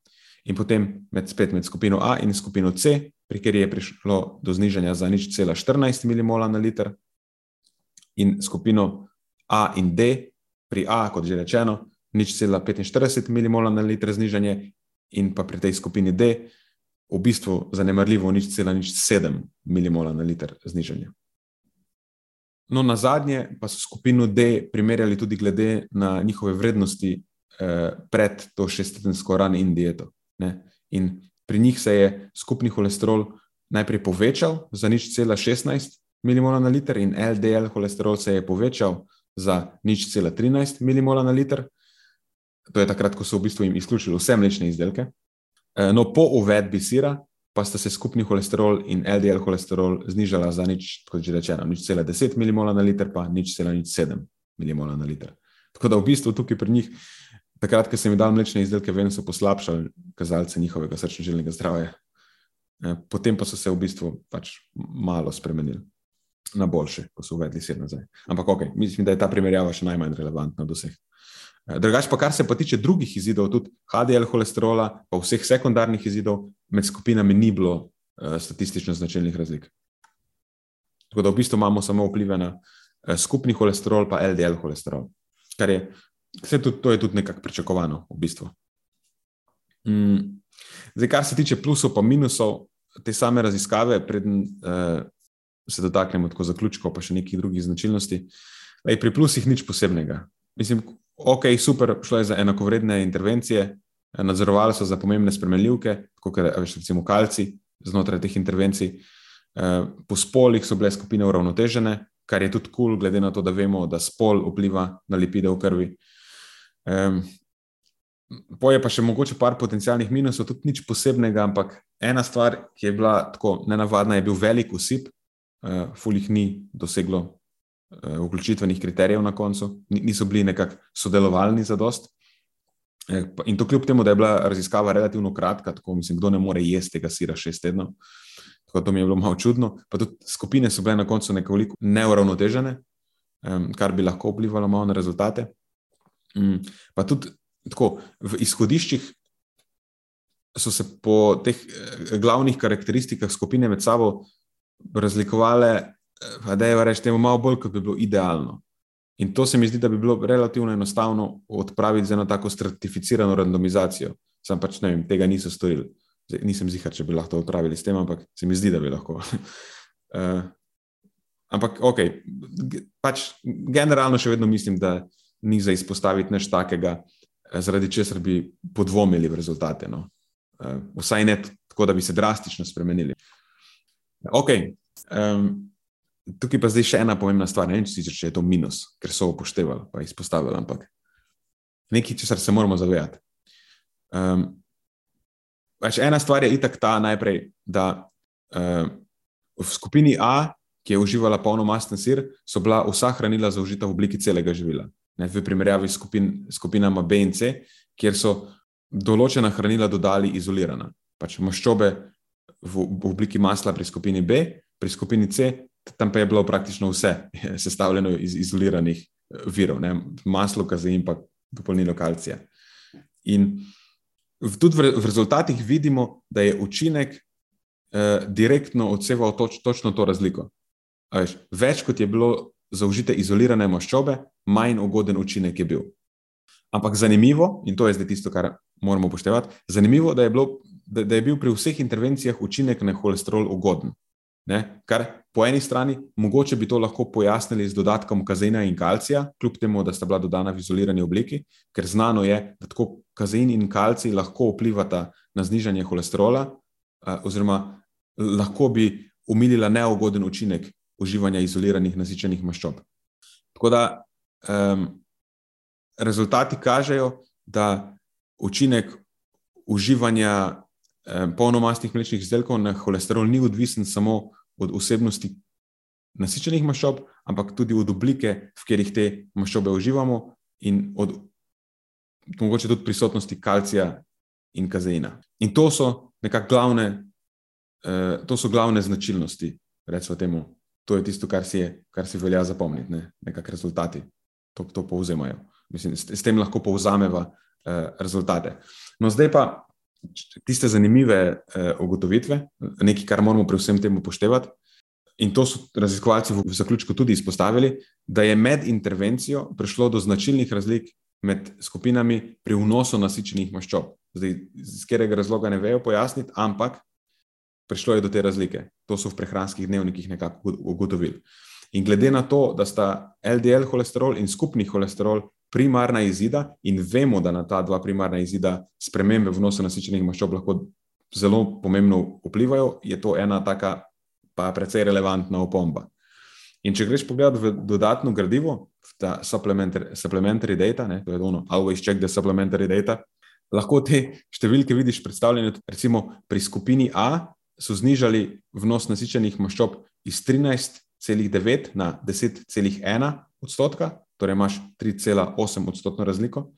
Speaker 1: in potem med, spet med skupino A in skupino C, pri kateri je prišlo do znižanja za nič cela 14 mmol na liter, in skupino A in D, pri A, kot že rečeno, nič cela 45 mmol na liter znižanje, in pa pri tej skupini D, v bistvu zanemarljivo nič cela nič 7 mmol na liter znižanje. No, na zadnje pa so skupino D primerjali tudi glede na njihove vrednosti eh, pred to šestetensko ran in dieto. Ne? In pri njih se je skupni holesterol najprej povečal za nič cela 16 mmol na liter, in LDL holesterol se je povečal za nič cela 13 mmol na liter. To je takrat, ko so v bistvu jim izključili vse mlečne izdelke. E, no, po uvedbi sira pa sta se skupni holesterol in LDL holesterol znižala za nič, kot že rečeno, nič cela 10 mmol na liter, pa nič cela nič 7 mmol na liter. Tako da v bistvu tukaj pri njih takrat, ko sem jim dal mlečne izdelke, vem, so poslabšali kazalce njihovega srčno-žilnega zdravja. E, potem pa so se v bistvu pač malo spremenili na boljše, ko so uvedli sedem nazaj. Ampak ok, mislim, da je ta primerjava še najmanj relevantna do vseh. E, drugač pa, kar se pa tiče drugih izidov, tudi HDL holesterola, pa vseh sekundarnih izidov, med skupinami ni bilo uh, statistično značilnih razlik. Tako da v bistvu imamo samo vplive na uh, skupni holesterol, pa LDL holesterol, kar je Vse to, to je tudi nekako pričakovano, v bistvu. Mm. Zdaj, kar se tiče plusov in minusov te same raziskave, preden uh, se dotaknemo tako zaključkov, pa še nekih drugih značilnosti, je pri plusih nič posebnega. Mislim, ok, super, šlo je za enakovredne intervencije, nadzorovali so za pomembne spremenljivke, kot veš, recimo kalci znotraj teh intervencij. Uh, po spolih so bile skupine uravnotežene, kar je tudi kul, cool, glede na to, da vemo, da spol vpliva na lipide v krvi. Um, Poje pa še mogoče par potencijalnih minusov, tudi nič posebnega, ampak ena stvar, ki je bila tako nenavadna, je bil velik usip, fulih ni doseglo uh, vključitvenih kriterijev na koncu, niso bili nekako sodelovalni za dost. Uh, in to kljub temu, da je bila raziskava relativno kratka, tako mislim, kdo ne more jesti tega sira šest tednov. Tako to mi je bilo malo čudno. Pa tudi skupine so bile na koncu nekoliko neuravnotežene, kar bi lahko vplivalo malo na rezultate. Mm. Pa tudi tako, v izhodiščih so se po teh eh, glavnih karakteristikah skupine med sabo razlikovale, eh, da je reči, malo bolj, kot bi bilo idealno. In to se mi zdi, da bi bilo relativno enostavno odpraviti z eno tako stratificirano randomizacijo. Sam pač ne vem, tega niso storili. Zdaj, nisem zihar, če bi lahko to odpravili s tem, ampak se mi zdi, da bi lahko. uh, ampak, ok, pač generalno še vedno mislim, da ni za izpostaviti nič takega, eh, zaradi česar bi podvomili v rezultate. No. Uh, vsaj ne tako da bi se drastično spremenili. Okay. Um, tukaj pa zdaj še ena pomembna stvar. Ne vem, če je to minus, ker so upoštevali, pa izpostavili, ampak nekaj, česar se moramo zavedati. Um, pač ena stvar je itak ta najprej, da uh, v skupini A, ki je uživala polnomasten sir, so bila vsa hranila zaužita v obliki celega živila. Ne, v primerjavi s skupin, skupinama B in C, kjer so določena hranila dodali izolirana. Pač maščobe v, v obliki masla pri skupini B, pri skupini C, tam pa je bilo praktično vse sestavljeno iz izoliranih eh, virov, ne? maslo, kazein in pa dopolnilo kalcija. In tudi v, v rezultatih vidimo, da je učinek eh, direktno odseval toč, točno to razliko. Veš, več kot je bilo zaužite izolirane maščobe, manj ugoden učinek je bil. Ampak zanimivo, in to je zdaj tisto, kar moramo upoštevati, zanimivo, da je, bilo, da, da je bil pri vseh intervencijah učinek na holesterol ugoden. Ne? Kar po eni strani, mogoče bi to lahko pojasnili z dodatkom kazeina in kalcija, kljub temu, da sta bila dodana v izolirani obliki, ker znano je, da tako kazein in kalcij lahko vplivata na znižanje holesterola, oziroma lahko bi umilila neugoden učinek uživanja izoliranih nasičenih maščob. Tako da um, rezultati kažejo, da učinek uživanja polnomastnih mlečnih izdelkov na holesterol ni odvisen samo od vsebnosti nasičenih maščob, ampak tudi od oblike, v katerih te maščobe uživamo, in od mogoče tudi prisotnosti kalcija in kazeina. In to so nekako glavne, eh, to so glavne značilnosti, recimo temu. To je tisto, kar si, je, kar si velja zapomniti, ne? nekakšni rezultati to, to povzemajo. Mislim, s, s tem lahko povzameva eh, rezultate. No, zdaj pa tiste zanimive eh, ugotovitve, nekaj, kar moramo pri vsem tem upoštevati. In to so raziskovalci v zaključku tudi izpostavili, da je med intervencijo prišlo do značilnih razlik med skupinami pri vnosu nasičenih maščob. Zdaj, iz katerega razloga ne vejo pojasniti, ampak prišlo je do te razlike. To so v prehranskih dnevnikih nekako ugotovili. In glede na to, da sta LDL holesterol in skupni holesterol primarna izida, in vemo, da na ta dva primarna izida spremembe v nosu nasičenih maščob lahko zelo pomembno vplivajo, je to ena taka, pa precej relevantna opomba. In če greš pogledat v dodatno gradivo, ta supplementary, supplementary data, ne, to je ono, always check the supplementary data, lahko te številke vidiš predstavljene, recimo pri skupini A so znižali vnos nasičenih maščob iz 13,9 na 10,1 odstotka, torej imaš 3,8 odstotno razliko,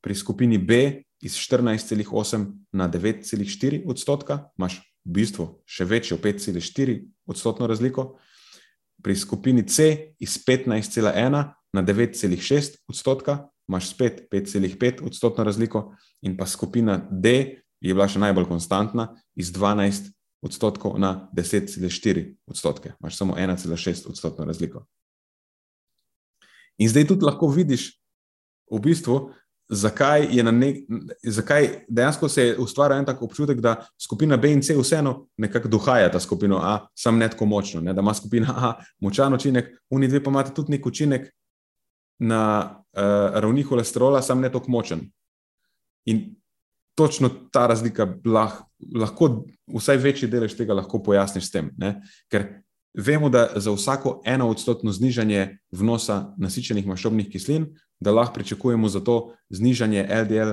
Speaker 1: pri skupini B iz 14,8 na 9,4 odstotka, imaš v bistvu še večjo 5,4 odstotno razliko, pri skupini C iz 15,1 na 9,6 odstotka, imaš spet 5,5 odstotno razliko, in pa skupina D je bila še najbolj konstantna iz 12 odstotkov na 10,4 odstotke, imaš samo 1,6 odstotno razliko. In zdaj tudi lahko vidiš, v bistvu, zakaj, nek, zakaj dejansko se je ustvaril en tak občutek, da skupina B in C vseeno nekako duhaja ta skupino A, sam ne tako močno, ne? da ima skupina A močan učinek, oni dve pa imate tudi nek učinek na uh, ravni holesterola, sam ne tako močen. In točno ta razlika lah, lahko, vsaj večji delež tega lahko pojasniš s tem. Ne? Ker Vemo, da za vsako eno odstotno znižanje vnosa nasičenih maščobnih kislin, da lahko pričakujemo za to znižanje LDL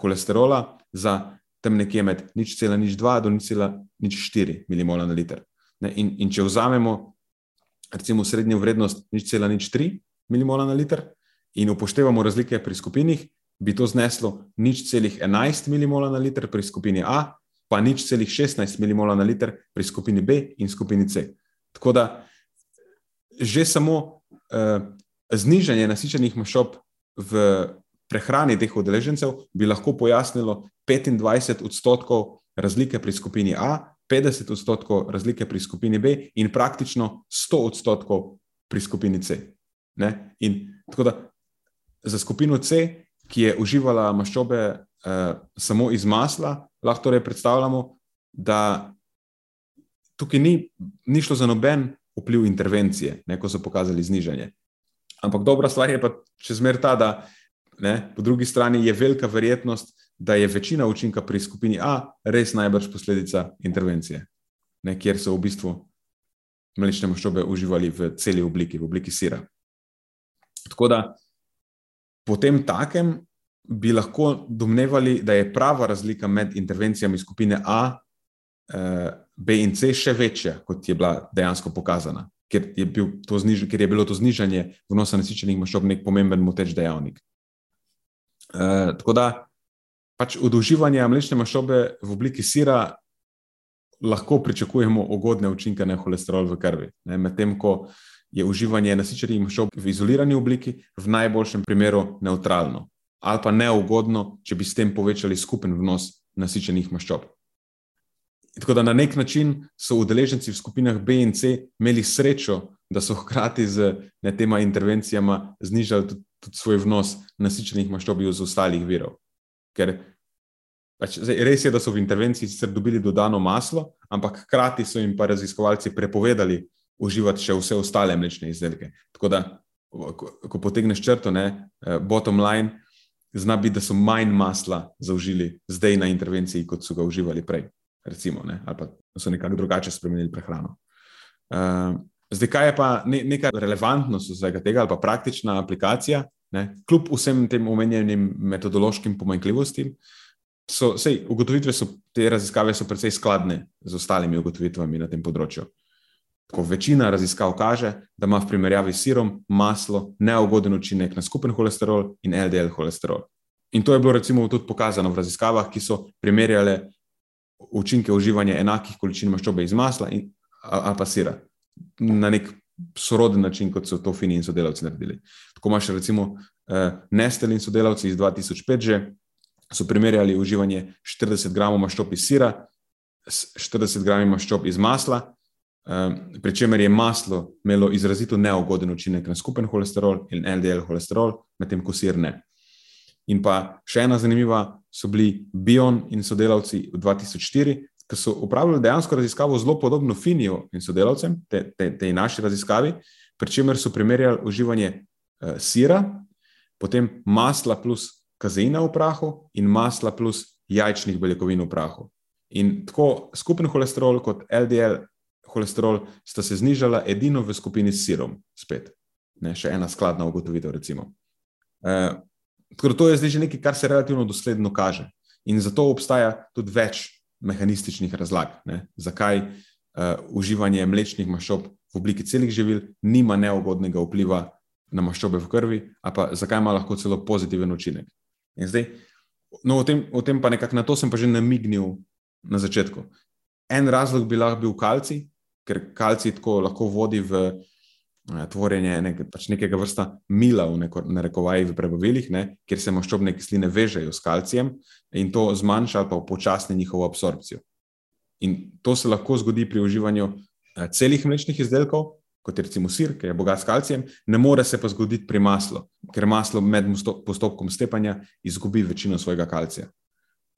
Speaker 1: holesterola za tam nekje med 0,02 do 0,04 mmol na liter. In, in če vzamemo recimo srednjo vrednost 0,03 mmol na liter in upoštevamo razlike pri skupinih, bi to zneslo 0,11 mmol na liter pri skupini A, pa 0,16 mmol na liter pri skupini B in skupini C. Tako da že samo uh, znižanje nasičenih maščob v prehrani teh udeležencev bi lahko pojasnilo 25 odstotkov razlike pri skupini A, 50 odstotkov razlike pri skupini B in praktično 100 odstotkov pri skupini C. Ne? In tako da za skupino C, ki je uživala maščobe uh, samo iz masla, lahko torej predstavljamo, da tukaj ni, ni šlo za noben vpliv intervencije, ne, ko so pokazali znižanje. Ampak dobra stvar je pa še zmer ta, da ne, po drugi strani je velika verjetnost, da je večina učinka pri skupini A res najbrž posledica intervencije, ne, kjer so v bistvu mlečne maščobe uživali v celi obliki, v obliki sira. Tako da po tem takem bi lahko domnevali, da je prava razlika med intervencijami skupine A, eh, B in C še večja, kot je bila dejansko pokazana, ker je, bil zniž, ker je bilo to znižanje vnosa nasičenih maščob nek pomemben moteč dejavnik. Uh, tako da pač od uživanja mlečne maščobe v obliki sira lahko pričakujemo ugodne učinke na holesterol v krvi. Medtem ko je uživanje nasičenih maščob v izolirani obliki v najboljšem primeru neutralno ali pa neugodno, če bi s tem povečali skupen vnos nasičenih maščob. Tako da na nek način so udeleženci v skupinah B in C imeli srečo, da so hkrati z ne, tema intervencijama znižali tudi, tudi svoj vnos nasičenih maščob iz ostalih virov. Ker pač, zdaj, res je, da so v intervenciji sicer dobili dodano maslo, ampak hkrati so jim pa raziskovalci prepovedali uživati še vse ostale mlečne izdelke. Tako da, ko, ko potegneš črto, ne, eh, bottom line, zna biti, da so manj masla zaužili zdaj na intervenciji, kot so ga uživali prej, recimo, ne, ali pa so nekako drugače spremenili prehrano. Uh, zdaj, kaj je pa ne, neka relevantnost vsega tega, ali pa praktična aplikacija, ne, kljub vsem tem omenjenim metodološkim pomanjkljivostim. So, sej, ugotovitve so, te raziskave so precej skladne z ostalimi ugotovitvami na tem področju. Ko večina raziskav kaže, da ima v primerjavi s sirom maslo neugoden učinek na skupen holesterol in LDL holesterol. In to je bilo recimo tudi pokazano v raziskavah, ki so primerjale učinke uživanja enakih količin maščobe iz masla in, ali pa sira na nek soroden način, kot so to fini in sodelavci naredili. Tako imaš recimo eh, Nestel in sodelavci iz 2005 že so primerjali uživanje 40 gramov maščob iz sira s 40 gramov maščob iz masla Um, pri čemer je maslo imelo izrazito neugoden učinek na skupen holesterol in LDL holesterol, medtem ko sir ne. In pa še ena zanimiva so bili Bion in sodelavci v 2004, ki so upravljali dejansko raziskavo zelo podobno Finijo in sodelavcem, te, te, te naši raziskavi, pri čemer so primerjali uživanje uh, sira, potem masla plus kazeina v prahu in masla plus jajčnih beljakovin v prahu. In tako skupen holesterol kot LDL holesterol, sta se znižala edino v skupini s sirom, spet. Ne, še ena skladna ugotovitev. E, to je zdaj že nekaj, kar se relativno dosledno kaže. In zato obstaja tudi več mehanističnih razlag, ne, zakaj uh, uživanje mlečnih maščob v obliki celih živil nima neugodnega vpliva na maščobe v krvi, a pa zakaj ima lahko celo pozitiven učinek. In zdaj, no, o tem, o tem pa nekako na to sem pa že namignil na začetku. En razlog bi lahko bil kalci, ker kalci tako lahko vodi v tvorjenje nek, pač nekega vrsta mila, v narekovaji v prebavilih, ne, kjer se maščobne kisline vežejo s kalcijem in to zmanjša ali pa upočasni njihovo absorpcijo. In to se lahko zgodi pri uživanju eh, celih mlečnih izdelkov, kot je recimo sir, ki je bogat s kalcijem, ne more se pa zgoditi pri maslu, ker maslo med postopkom stepanja izgubi večino svojega kalcija.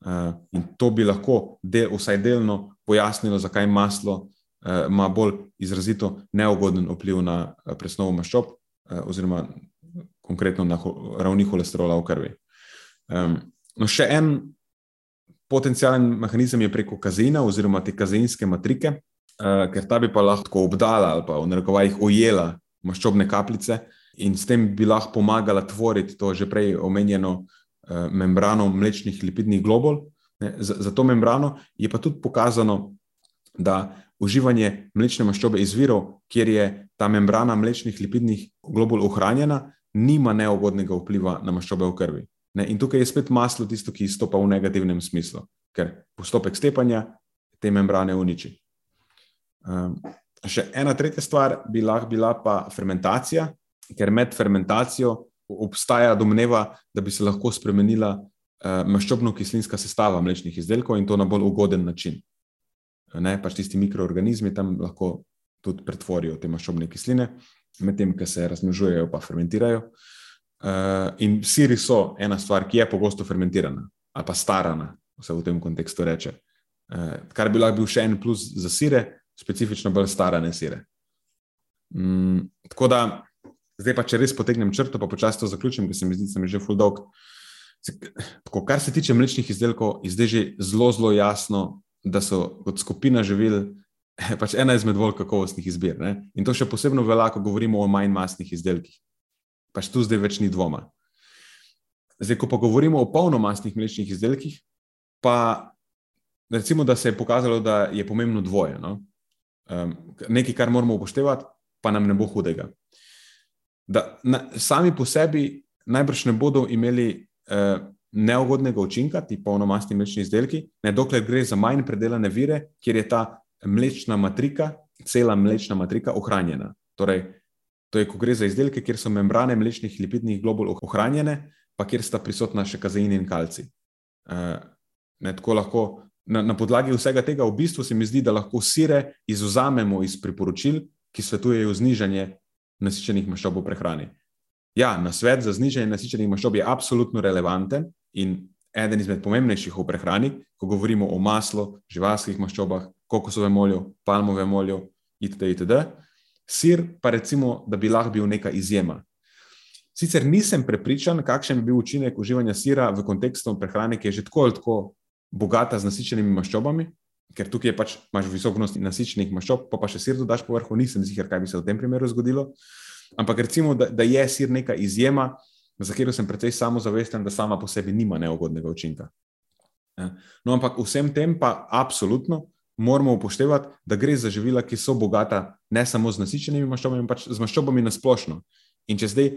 Speaker 1: Uh, in to bi lahko del, vsaj delno pojasnilo, zakaj maslo ima bolj izrazito neugoden vpliv na uh, presnovo maščob, uh, oziroma konkretno na ravni holesterola v krvi. No, še en potencijalen mehanizem je preko kazeina oziroma te kazeinske matrike, ker ta bi pa lahko obdala ali pa v narekovajih ujela maščobne kapljice in s tem bi lahko pomagala tvoriti to že prej omenjeno membrano mlečnih lipidnih globul. Za, to membrano je pa tudi pokazano, da uživanje mlečne maščobe iz virov, kjer je ta membrana mlečnih lipidnih globul ohranjena, nima neugodnega vpliva na maščobe v krvi. Ne? In tukaj je spet maslo tisto, ki izstopa v negativnem smislu, ker postopek stepanja te membrane uniči. Um, še ena tretja stvar bi lahko bila pa fermentacija, ker med fermentacijo obstaja domneva, da bi se lahko spremenila uh, maščobno-kislinska sestava mlečnih izdelkov in to na bolj ugoden način ne, pač tisti mikroorganizmi tam lahko tudi pretvorijo te maščobne kisline, medtem ko se razmnožujejo, pa fermentirajo. Uh, in siri so ena stvar, ki je pogosto fermentirana ali pa starana, vse v tem kontekstu reče. Uh, kar bi lahko bil še en plus za sire, specifično bolj starane sire. Um, tako da, zdaj pa če res potegnem črto, pa počasi to zaključim, ker se mi zdi, da sem že full dog. Tako, kar se tiče mlečnih izdelkov, je zdaj že zelo, zelo jasno, da so kot skupina živil pač ena izmed bolj kakovostnih izbir. Ne? In to še posebej velja, ko govorimo o manj masnih izdelkih. Pač tu zdaj več ni dvoma. Zdaj, ko pa govorimo o polnomasnih mlečnih izdelkih, pa recimo, da se je pokazalo, da je pomembno dvoje. No? Um, nekaj, kar moramo upoštevati, pa nam ne bo hudega. Da, na, sami po sebi najbrž ne bodo imeli uh, neugodnega učinka, ti polnomastni mlečni izdelki, ne dokler gre za manj predelane vire, kjer je ta mlečna matrika, cela mlečna matrika ohranjena. Torej, to je, ko gre za izdelke, kjer so membrane mlečnih lipidnih globul ohranjene, pa kjer sta prisotna še kazein in kalci. Uh, ne, lahko, na, na podlagi vsega tega, v bistvu se mi zdi, da lahko sire izuzamemo iz priporočil, ki svetujejo znižanje nasičenih maščob v prehrani. Ja, na svet za znižanje nasičenih maščob je absolutno relevanten in eden izmed pomembnejših v prehrani, ko govorimo o maslu, živalskih maščobah, kokosovem olju, palmovem olju, itd. itd. Sir pa recimo, da bi lahko bil neka izjema. Sicer nisem prepričan, kakšen bi bil učinek uživanja sira v kontekstu prehrane, ki je že tako ali tako bogata z nasičenimi maščobami, ker tukaj pač imaš visok vnos nasičenih maščob, pa pa še sir dodaš povrhu, nisem ziger, kaj bi se v tem primeru zgodilo. Ampak recimo, da, da je sir neka izjema, za katero sem precej samozavesten, da sama po sebi nima neugodnega učinka. Ja. No, ampak vsem tem pa absolutno moramo upoštevati, da gre za živila, ki so bogata ne samo z nasičenimi maščobami, pač z maščobami na splošno. In če zdaj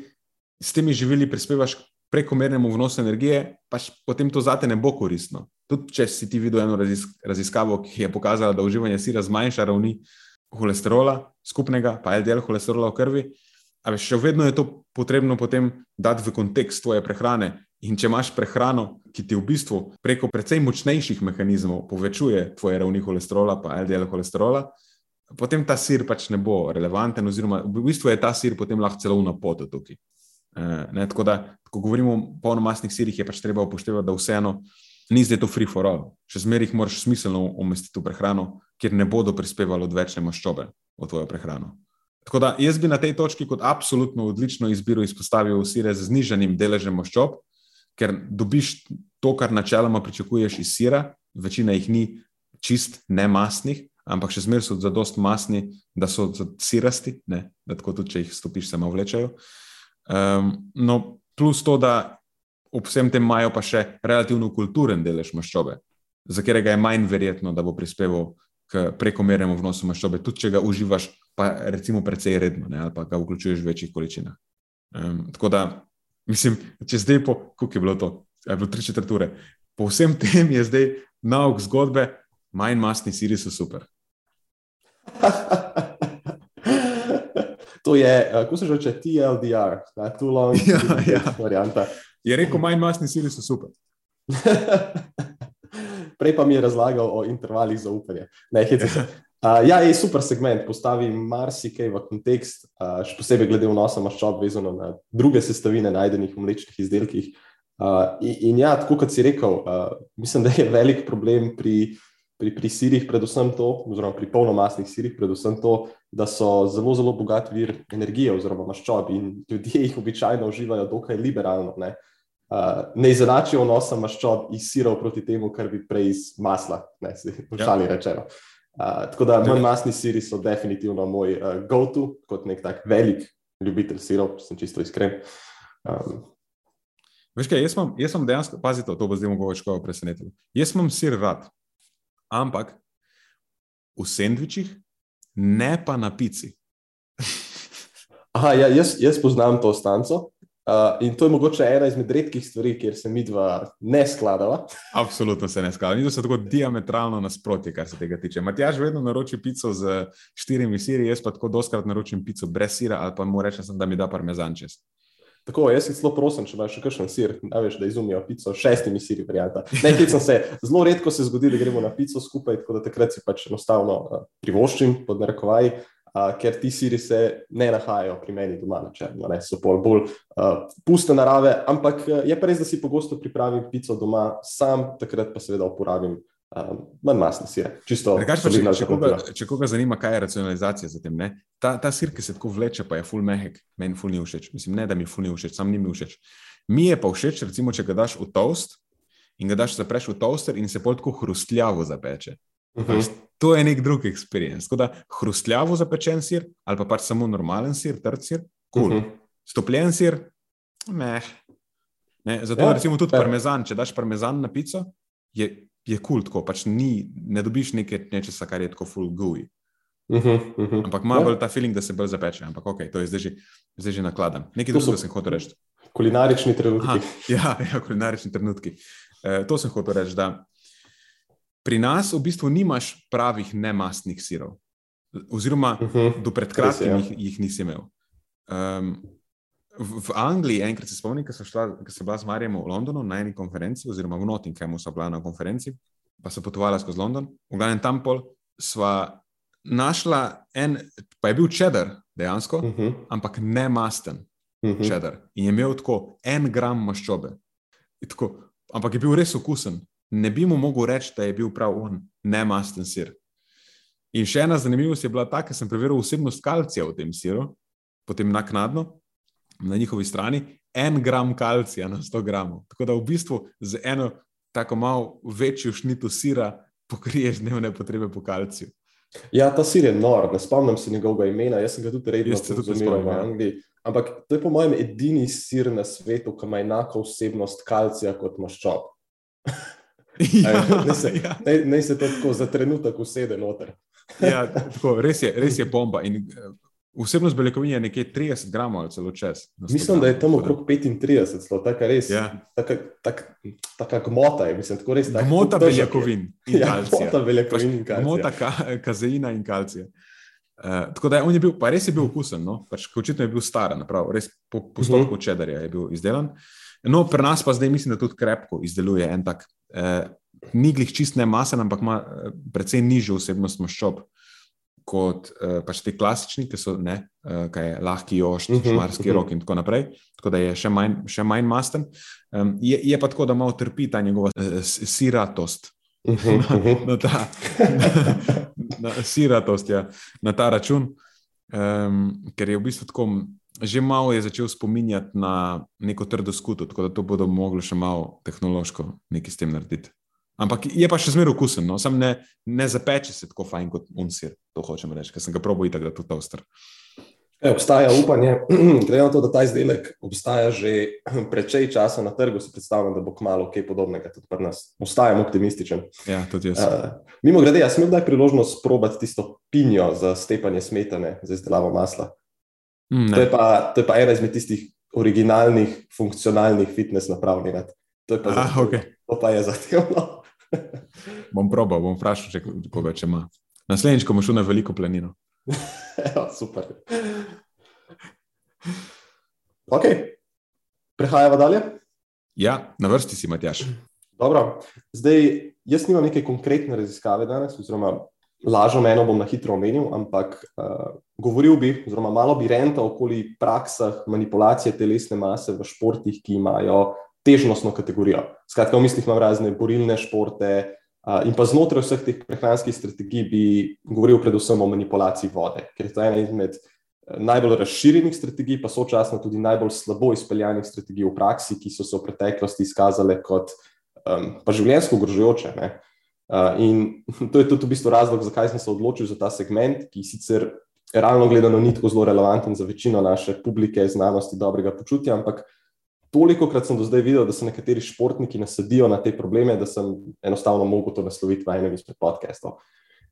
Speaker 1: s temi živili prispevaš prekomernemu vnosu energije, pač potem to zate ne bo koristno. Tudi če si ti videl eno raziskavo, ki je pokazala, da uživanje sira zmanjša ravni holesterola, skupnega, pa LDL holesterola v krvi, Ali še vedno je to potrebno potem dati v kontekst tvoje prehrane. In če imaš prehrano, ki ti v bistvu preko precej močnejših mehanizmov povečuje tvoje ravni holesterola, pa LDL holesterola, potem ta sir pač ne bo relevanten, oziroma v bistvu je ta sir potem lahko celo na potu tukaj. E, tako da, ko govorimo o polnomasnih sirih, je pač treba upoštevati, da vseeno ni zdaj to free for all. Še zmeraj jih moraš smiselno umestiti v prehrano, kjer ne bodo prispevali odvečne maščobe v tvojo prehrano. Tako da jaz bi na tej točki kot absolutno odlično izbiro izpostavil sire z znižanim deležem maščob, ker dobiš to, kar načeloma pričakuješ iz sira, večina jih ni čist ne masnih, ampak še zmeraj so zadost masni, da so sirasti, ne, da tako tudi, če jih stopiš, se malo vlečajo. Um, no, plus to, da ob vsem tem imajo pa še relativno kulturen delež maščobe, za katerega je manj verjetno, da bo prispeval k prekomernemu vnosu maščobe, tudi če ga uživaš pa recimo precej redno, ne, ali pa ga vključuješ v večjih količinah. Um, tako da, mislim, če zdaj po, koliko je bilo to, je bilo tri četrture, po vsem tem je zdaj nauk zgodbe, manj masni siri so super.
Speaker 2: to je, kako se že reče, TLDR, too long, ja, ja. varianta.
Speaker 1: Je rekel, manj masni siri so super.
Speaker 2: Prej pa mi je razlagal o intervalih zaupanja. Ne, Uh, ja, je super segment, postavi marsikaj v kontekst, uh, še posebej glede vnosa maščob, vezano na druge sestavine, najdenih v mlečnih izdelkih. Uh, in, in ja, tako kot si rekel, uh, mislim, da je velik problem pri, pri, pri sirih, predvsem to, oziroma pri polnomasnih sirih, predvsem to, da so zelo, zelo bogat vir energije oziroma maščob in ljudje jih običajno uživajo dokaj liberalno. Ne, uh, ne izenačijo vnosa maščob iz sirov proti temu, kar bi prej iz masla, ne v šali ja. rečeno. Uh, tako da manj masni siri so definitivno moj uh, go-to, kot nek tak velik ljubitelj sirov, če sem čisto iskren. Um,
Speaker 1: Veš kaj, jaz sem, jaz sem dejansko, pazite, to bo zdaj mogoče kako presenetilo. Jaz sem sir rad, ampak v sendvičih, ne pa na pici.
Speaker 2: Aha, ja, jaz, jaz poznam to stanco, Uh, in to je mogoče ena izmed redkih stvari, kjer se mi dva ne skladava.
Speaker 1: Absolutno se ne skladava. Mi smo tako diametralno nasprotje, kar se tega tiče. Matjaž vedno naroči pico z štirimi siri, jaz pa tako doskrat naročim pico brez sira ali pa mu rečem, da mi da parmezan čez.
Speaker 2: Tako, jaz si zelo prosim, če imaš še kakšen sir, da, veš, da izumijo pico s šestimi siri. Nekaj sem se, zelo redko se zgodi, da gremo na pico skupaj, tako da takrat si pač enostavno uh, privoščim pod narekovaji ker ti siri se ne nahajajo pri meni doma na črno, ne, so bolj, bolj uh, puste narave. Ampak je pa res, da si pogosto pripravim pico doma, sam takrat pa seveda uporabim um, manj masne sire. Čisto,
Speaker 1: Drugače pa, če, če, koga, če koga zanima, kaj je racionalizacija za tem, ne? ta, ta sir, ki se tako vleče, pa je full mehek, meni full ni všeč. Mislim, ne, da mi full ni všeč, sam ni mi všeč. Mi je pa všeč, recimo, če ga daš v toast in ga daš zapreš v toaster in se pol tako hrustljavo zapeče.
Speaker 2: Mhm.
Speaker 1: Pač To je nek drug experience. Tako da hrustljavo zapečen sir ali pa pač samo normalen sir, trd sir, kul. Cool.
Speaker 2: Mhm.
Speaker 1: Stopljen sir, meh. Ne, zato
Speaker 2: Ja,
Speaker 1: recimo tudi
Speaker 2: fair.
Speaker 1: parmezan, če daš parmezan na pico, je, je kul, cool, pač ni, ne dobiš nekaj nečesa, kar je tako full gooey.
Speaker 2: Mhm, mhm.
Speaker 1: Ampak ima
Speaker 2: Ja.
Speaker 1: bolj ta feeling, da se bolj zapeče. Ampak ok, to je zdaj že, zdaj že nakladam. Nekaj drugega sem hotel reči.
Speaker 2: Kulinarični
Speaker 1: Aha,
Speaker 2: trenutki.
Speaker 1: ja, ja, kulinarični trenutki. E, to sem hotel reči, da pri nas v bistvu nimaš pravih nemastnih sirov. Oziroma,
Speaker 2: Mhm.
Speaker 1: do pred kratkim
Speaker 2: ja.
Speaker 1: jih, jih nisi imel. Um, v, v Angliji, enkrat se spomnim, ko sem, bila z Marijem v Londonu na eni konferenci, oziroma v Nottinghamu so bila na konferenci, pa so potovala skozi London. V glavnem tam pol sva našla en, pa je bil čedar dejansko,
Speaker 2: Mhm,
Speaker 1: ampak ne masten
Speaker 2: mhm.
Speaker 1: čedar. In je imel tako en gram maščobe. In Tako, ampak je bil res okusen. Ne bi mu mogel reči, da je bil prav on, ne masten sir. In še ena zanimivost je bila ta, ker sem preveril vsebnost kalcija v tem siru, potem naknadno na njihovi strani, en gram kalcija na 100 gramov. Tako da v bistvu z eno tako malo večjo šnito sira pokriješ dnevne potrebe po kalciju.
Speaker 2: Ja, ta sir je nor, ne spomnim se njegovega imena, jaz sem ga tudi redno
Speaker 1: Jaz se tudi
Speaker 2: konzumiral v
Speaker 1: ja.
Speaker 2: Angliji. Ampak to je po mojem edini sir na svetu, ki ima enako vsebnost kalcija kot maščob.
Speaker 1: Ja,
Speaker 2: Naj se,
Speaker 1: ja.
Speaker 2: naj, naj se to tako za trenutek usede noter.
Speaker 1: Ja, tako, res, je, res je bomba. In, eh, Vsebnost beljakovin je nekje 30 gramov ali celo čez. na 100
Speaker 2: Mislim, da je tam okrog 35, zelo taka res.
Speaker 1: Ja.
Speaker 2: Taka, tak, taka gmota je, mislim, tako res. tak-
Speaker 1: Gmota beljakovin in
Speaker 2: Ja,
Speaker 1: kalcija.
Speaker 2: gmota beljakovin in kalcija.
Speaker 1: Gmota ka, kazeina in kalcija. Uh, tako da on je bil, pa res je bil okusen, no? pač, očitno je bil star, naprav, res po postopku uh -huh. čedarja je bil izdelan. No, pri nas pa zdaj mislim, da tudi krepko izdeluje en tak, uh, ni glih čist ne masen, ampak ima uh, precej nižjo vsebnost maščob kot uh, pač ti klasični, ki so ne, uh, kaj je lahki jošt, uh
Speaker 2: Mhm,
Speaker 1: -huh, šmarski
Speaker 2: mhm.
Speaker 1: rok in tako naprej. Tako da je še manj, še manj masten. Um, je, je pa tako, da malo trpi ta njegova uh, siratost
Speaker 2: Mhm, mhm.
Speaker 1: na ta na, siratost, ja, na ta račun, um, ker je v bistvu tako, že malo je začel spominjati na neko trdo skuto, tako da to bodo mogli še malo tehnološko nekaj s tem narediti. Ampak je pa še zmeraj okusen, no? sam ne, ne zapeče se tako fajn kot unsir, to hočem reči, ker sem ga probo itak, da to toaster.
Speaker 2: E, obstaja upanje, glede na to, da ta izdelek obstaja že precej časa na trgu, si predstavljam, da bo kmalo kaj podobnega tudi pri nas. Ostajam optimističen.
Speaker 1: Ja, tudi jaz.
Speaker 2: Uh, mimo grede, jaz sem imel kdaj priložnost probati tisto pinjo za stepanje smetane, za izdelavo masla.
Speaker 1: Mm,
Speaker 2: To je, pa, to je pa ena izmed tistih originalnih, funkcionalnih fitness naprav. To, je pa
Speaker 1: Ah,
Speaker 2: zahtevno.
Speaker 1: okay.
Speaker 2: to pa je zahtevno.
Speaker 1: Bom probal, bom vprašal, če koga če ima. Naslednjič, ko bomo šli na veliko planino.
Speaker 2: Evo, super. Ok, prehajamo dalje.
Speaker 1: Ja, na vrsti si, Matjaš.
Speaker 2: Dobro, zdaj jaz nimam neke konkretne raziskave danes, oziroma lažo meno bom na hitro omenil, ampak uh, govoril bi, oziroma malo bi rental okoli praksah manipulacije telesne mase v športih, ki imajo težnostno kategorijo. Skratka, v mislih imam razne borilne športe. In pa znotraj vseh teh prehranskih strategij bi govoril predvsem o manipulaciji vode, ker je to ena izmed eh, najbolj razširjenih strategij, pa sočasno tudi najbolj slabo izpeljanih strategij v praksi, ki so se v preteklosti izkazale kot um, pa življenjsko ogrožujoče. Uh, in to je tudi v bistvu razlog, zakaj sem se odločil za ta segment, ki sicer realno gledano ni tako zelo relevanten za večino naše publike, znanosti, dobrega počutja, ampak toliko krat sem do zdaj videl, da se nekateri športniki nasadijo na te probleme, da sem enostavno mogel to nasloviti v enem izmed podcastov.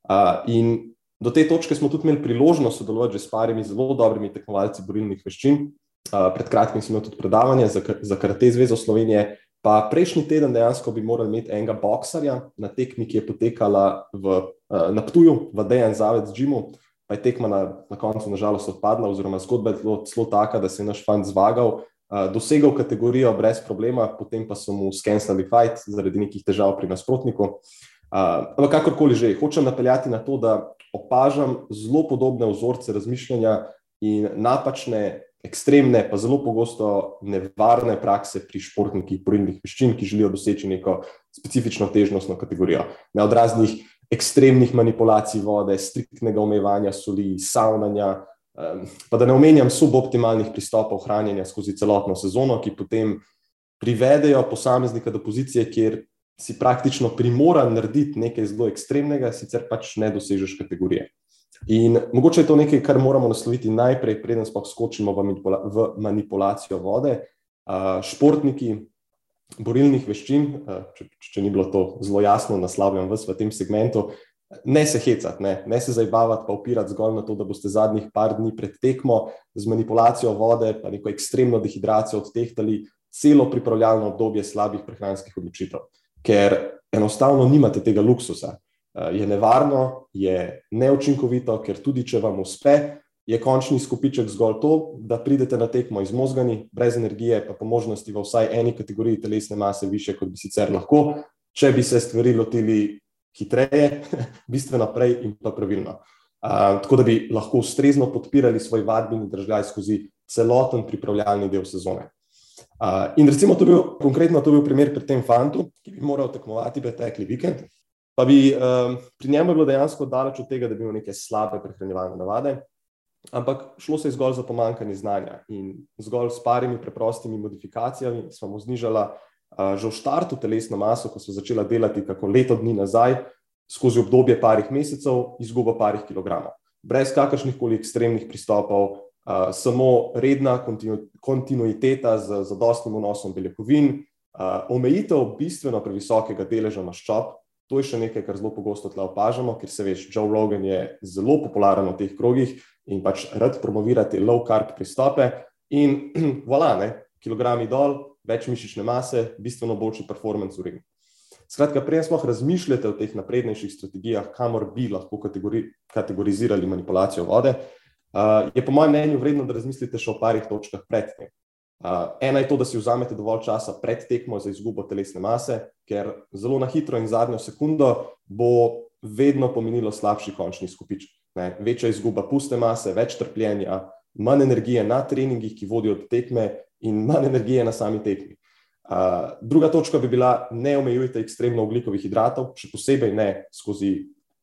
Speaker 2: Uh, in do te točke smo tudi imeli priložnost sodelovati že s parimi zelo dobrimi tekmovalci borilnih veščin. Uh, pred kratkim sem imel tudi predavanje za, za Karate Zvezo Slovenije. Pa prejšnji teden dejansko bi morali imeti enega boksarja na tekmi, ki je potekala v, uh, na Ptuju, v Dejan Zavec Džimu, pa je tekma na, na koncu nažalost odpadla, oziroma zgodba je zelo, taka, da se je naš fant zvagal, uh, dosegel kategorijo brez problema, potem pa so mu skenslali fight zaradi nekih težav pri nasprotniku. Uh, ampak kakorkoli že, hočem napeljati na to, da opažam zelo podobne vzorce razmišljanja in napačne ekstremne, pa zelo pogosto nevarne prakse pri športnikih borilnih veščin, ki želijo doseči neko specifično težnostno kategorijo. Ne od raznih ekstremnih manipulacij vode, striktnega omejevanja soli, savnanja, pa da ne omenjam suboptimalnih pristopov hranjenja skozi celotno sezono, ki potem privedejo posameznika do pozicije, kjer si praktično primoran narediti nekaj zelo ekstremnega, sicer pač ne dosežeš kategorije. In mogoče je to nekaj, kar moramo nasloviti najprej, preden sploh skočimo v, manipula v manipulacijo vode. Uh, športniki borilnih veščin, uh, če, če ni bilo to zelo jasno naslavljeno v tem segmentu, ne se hecati, ne, ne se zabavati, pa opirati zgolj na to, da boste zadnjih par dni pred tekmo z manipulacijo vode, pa neko ekstremno dehidracijo odtehtali celo pripravljalno obdobje slabih prehranskih odločitev, ker enostavno nimate tega luksusa. Eh, je nevarno, je neučinkovito, ker tudi če vam uspe, je končni skupiček zgolj to, da pridete na tekmo izmozgani, brez energije, pa po možnosti v vsaj eni kategoriji telesne mase više, kot bi sicer lahko, če bi se stvari lotili hitreje, bistveno prej in pa pravilno. Uh, tako da bi lahko ustrezno podpirali svoj vadbeni držaj skozi celoten pripravljalni del sezone. Uh, in recimo, to bil, konkretno, to bil primer pri tem fantu, ki bi moral tekmovati pretekli vikend. Pa bi um, pri njemu bilo dejansko daleč od tega, da bi imel neke slabe prehranjevalne navade, ampak šlo se je zgolj za pomankanje znanja in zgolj s parimi preprostimi modifikacijami smo mu znižali uh, že v startu telesno maso, ko so začela delati kako leto dni nazaj, skozi obdobje parih mesecev, izgubo parih kilogramov. Brez kakršnih koli ekstremnih pristopov, uh, samo redna kontinu, kontinuiteta z zadostnim vnosom beljakovin, uh, omejitev bistveno previsokega deleža maščob. To je še nekaj, kar zelo pogosto tle opažamo, ker se veš, Joe Rogan je zelo popularen v teh krogih in pač rad promovira te low carb pristope. In voilà, ne, kilogrami dol, več mišične mase, bistveno boljši performance v ringu. Skratka, prej smo razmišljali o teh naprednejših strategijah, kamor bi lahko kategori, kategorizirali manipulacijo vode. Uh, je po mojem mnenju vredno, da razmislite še o parih točkah predtem. Uh, ena je to, da si vzamete dovolj časa pred tekmo za izgubo telesne mase, ker zelo na hitro in zadnjo sekundo bo vedno pomenilo slabši končni skupiček. Ne? Večja izguba puste mase, več trpljenja, manj energije na treningih, ki vodijo do tekme, in manj energije na sami tekmi. Uh, druga točka bi bila, ne omejujte ekstremno oglikovih hidratov, še posebej ne skozi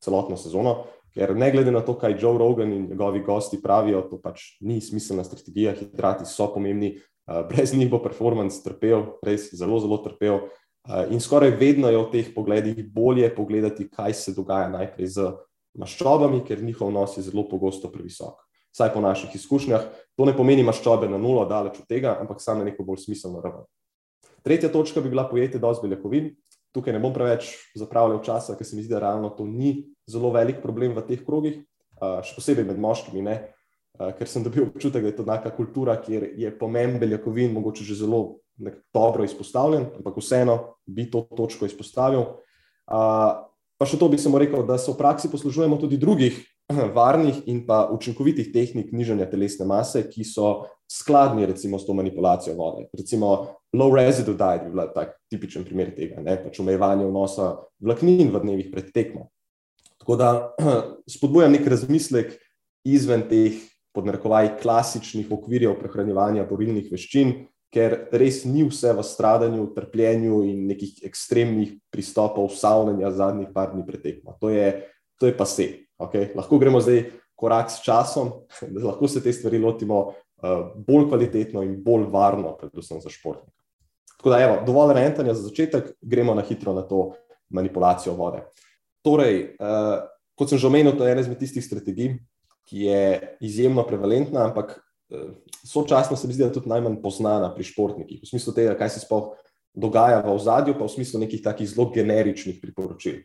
Speaker 2: celotno sezono, ker ne glede na to, kaj Joe Rogan in njegovi gosti pravijo, to pač ni smiselna strategija. Hidrati so pomembni, Eh, brez njih bo performance trpel, res zelo, zelo trpel. Eh, in skoraj vedno je v teh pogledih bolje pogledati, kaj se dogaja najprej z maščobami, ker njihov nos je zelo pogosto previsok. Vsaj po naših izkušnjah, to ne pomeni maščobe na nulo, daleč od tega, ampak samo na neko bolj smiselno raven. Tretja točka bi bila pojeti dosti beljakovin. Tukaj ne bom preveč zapravljal časa, ker se mi zdi, da realno to ni zelo velik problem v teh krogih, še posebej med moškimi. Ne. Ker sem dobil občutek, da je to neka kultura, kjer je pomen beljakovin mogoče že zelo dobro izpostavljen, ampak vseeno bi to točko izpostavil. Pa še to bi samo rekel, da se v praksi poslužujemo tudi drugih varnih in pa učinkovitih tehnik nižanja telesne mase, ki so skladni recimo s to manipulacijo vode. Recimo low residue diet bi bila tak tipičen primer tega, ne pač omejevanje vnosa vlaknin v dnevih pred tekmo. Tako da spodbujam nek razmislek izven teh podnarekovaj klasičnih okvirjev prehranjevanja borilnih veščin, ker res ni vse v stradanju, trpljenju in nekih ekstremnih pristopov savnanja zadnjih par dni pretekmo. To je, to je pa se. Okay? Lahko gremo zdaj korak s časom, da lahko se te stvari lotimo uh, bolj kvalitetno in bolj varno, predvsem za športnika. Tako da, evo, dovolj rentanja za začetek, gremo na hitro na to manipulacijo vode. Torej, uh, kot sem že omenil, to je ena izmed tistih strategij, ki je izjemno prevalentna, ampak eh, sočasno se mi zdi, da je tudi najmanj poznana pri športnikih, v smislu tega, kaj se sploh dogaja v ozadju, pa v smislu nekih takih zelo generičnih priporočil.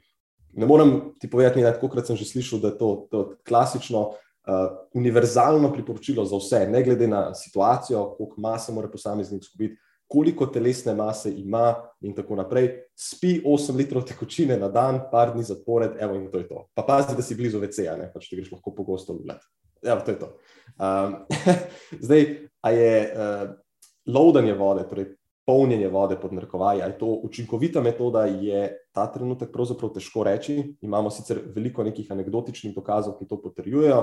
Speaker 2: Ne morem ti povedati, da kolikrat sem že slišal, da je to, to klasično, uh, univerzalno priporočilo za vse, ne glede na situacijo, koliko mase mora posameznik skupiti koliko telesne mase ima, in tako naprej. Spi 8 litrov tekočine na dan, par dni zapored, evo in to je to. Pa pazi, da si blizu VC-ja, ne pač ti greš lahko pogosto let. Evo, to je to. Um, zdaj, a je uh, loadanje vode, torej polnjenje vode pod narkovaji, ali je to učinkovita metoda, je ta trenutek pravzaprav težko reči. Imamo sicer veliko nekih anekdotičnih dokazov, ki to potrjujejo,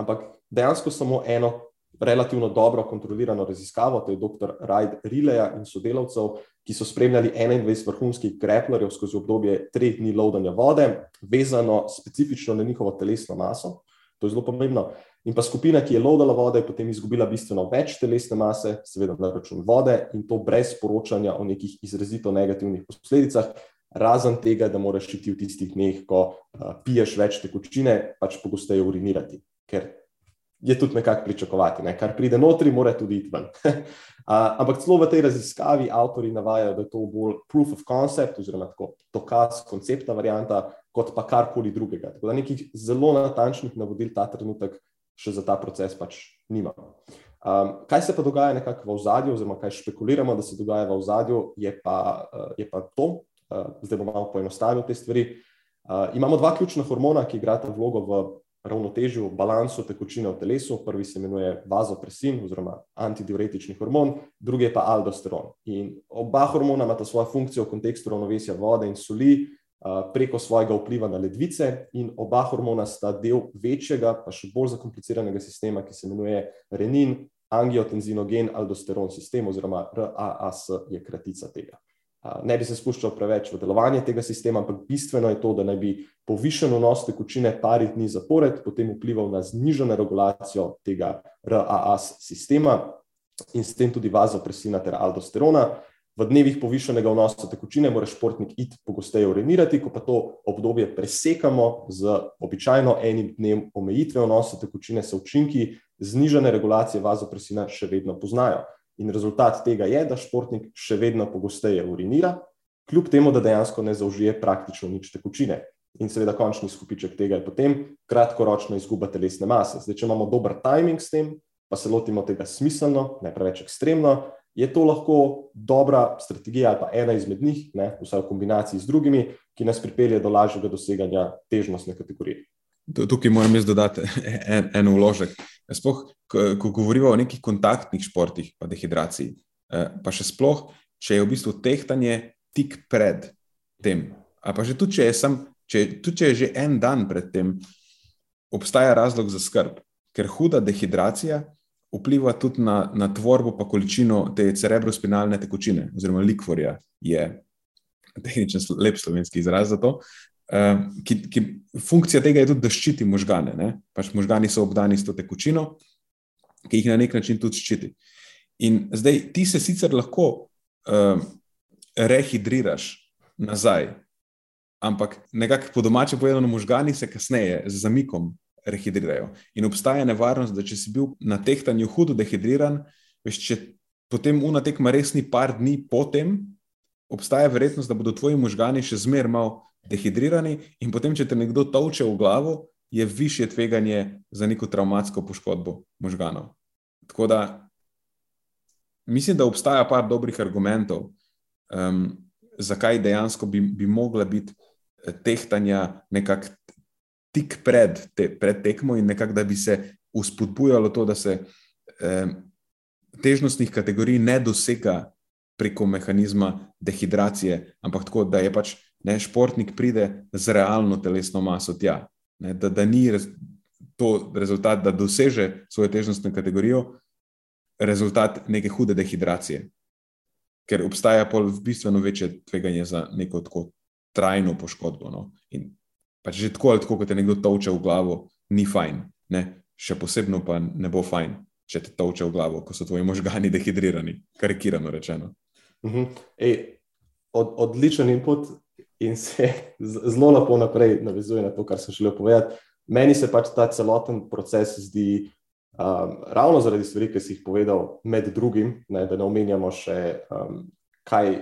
Speaker 2: ampak dejansko samo eno relativno dobro kontrolirano raziskavo, to je dr. Rajd Rileja in sodelavcev, ki so spremljali 21 vrhunskih greplerjev skozi obdobje treh dni lovdanja vode, vezano specifično na njihovo telesno maso. To je zelo pomembno. In pa skupina, ki je lovdala vode, je potem izgubila bistveno več telesne mase, seveda na račun vode, in to brez poročanja o nekih izrazito negativnih posledicah, razen tega, da moraš iti v tistih dneh, ko uh, piješ več tekočine, pač pogosteje urinirati. Ker je tudi nekako pričakovati, ne? kar pride notri, mora tudi iti ven. uh, ampak celo v tej raziskavi avtori navajajo, da je to bolj proof of concept, oziroma tako dokaz, koncepta varianta, kot pa karkoli drugega. Tako da nekih zelo natančnih navodil ta trenutek še za ta proces pač nima. Um, kaj se pa dogaja nekako v ozadju, oziroma kaj špekuliramo, da se dogaja v ozadju, je pa, uh, je pa to, uh, zdaj bom malo poenostavil te stvari. Uh, imamo dva ključna hormona, ki igrata vlogo v ravnotežju, balansu tekočine v telesu. Prvi se imenuje vazopresin, oziroma antidiuretični hormon, drugi je pa aldosteron. In oba hormona imata svojo funkcijo v kontekstu ravnovesja vode in soli, preko svojega vpliva na ledvice, in oba hormona sta del večjega, pa še bolj zakompliciranega sistema, ki se imenuje renin, angiotenzinogen aldosteron sistem, oziroma RAAS je kratica tega. Ne bi se spuščal preveč v delovanje tega sistema, ampak bistveno je to, da naj bi povišen vnos tekočine pari dni zapored potem vplival na znižano regulacijo tega RAAS sistema in s tem tudi vazopresina ter aldosterona. V dnevih povišenega vnosa tekočine mora športnik iti pogosteje urinirati, ko pa to obdobje presekamo z običajno enim dnem omejitve vnosa tekočine, se učinki znižane regulacije vazopresina še vedno poznajo. In rezultat tega je, da športnik še vedno pogosteje urinira, kljub temu, da dejansko ne zaužije praktično nič tekočine. In seveda, končni skupiček tega je potem kratkoročna izguba telesne mase. Zdaj, če imamo dober timing s tem, pa se lotimo tega smiselno, ne preveč ekstremno, je to lahko dobra strategija ali pa ena izmed njih, ne, vsaj v kombinaciji z drugimi, ki nas pripelje do lažjega doseganja težnostne kategorije.
Speaker 1: Tukaj moram jaz dodati en, en uložek. Sploh, ko, govorimo o nekih kontaktnih športih, pa dehidraciji, eh, pa še sploh, če je v bistvu tehtanje tik pred tem, ali pa že tudi, če je, sem, če, tudi če je že en dan pred tem, obstaja razlog za skrb, ker huda dehidracija vpliva tudi na, na tvorbo in količino te cerebrospinalne tekočine, oziroma likvorja, je tehničen lep slovenski izraz za to. Ki, ki, funkcija tega je tudi, da ščiti možgane. Pač možgani so obdani s to tekočino, ki jih na nek način tudi ščiti. In zdaj ti se sicer lahko uh, rehidriraš nazaj, ampak nekako po domače povedano, možgani se kasneje z zamikom rehidrirajo. In obstaja nevarnost, da če si bil na tehtanju hudo dehidriran, veš, če potem una tekma res ni par dni potem, obstaja verjetnost, da bodo tvoji možgani še zmeraj malo dehidrirani, in potem, če te nekdo tolče v glavo, je više tveganje za neko traumatsko poškodbo možganov. Tako da mislim, da obstaja par dobrih argumentov, um, zakaj dejansko bi, bi mogla biti eh, tehtanja nekako tik pred, te, pred tekmo in nekako, da bi se uspodbujalo to, da se eh, težnostnih kategorij ne dosega preko mehanizma dehidracije, ampak tako, da je pač ne, športnik pride z realno telesno maso tja. Ne, da, da ni rez, to rezultat, da doseže svojo težnostno kategorijo, rezultat neke hude dehidracije. Ker obstaja pol bistveno večje tveganje za neko tako trajno poškodbo. No? In pač že tako ali tako, kot te nekdo toče v glavo, ni fajn. Ne? Še posebno pa ne bo fajn, če te toče v glavo, ko so tvoji možgani dehidrirani, karikirano rečeno.
Speaker 2: Uh -huh. Ej, od, odličen input in se zelo lepo naprej navezuje na to, kar sem želel povedati. Meni se pač ta celoten proces zdi, um, ravno zaradi stvari, ki si jih povedal, med drugim, ne, da ne omenjamo še, um, kaj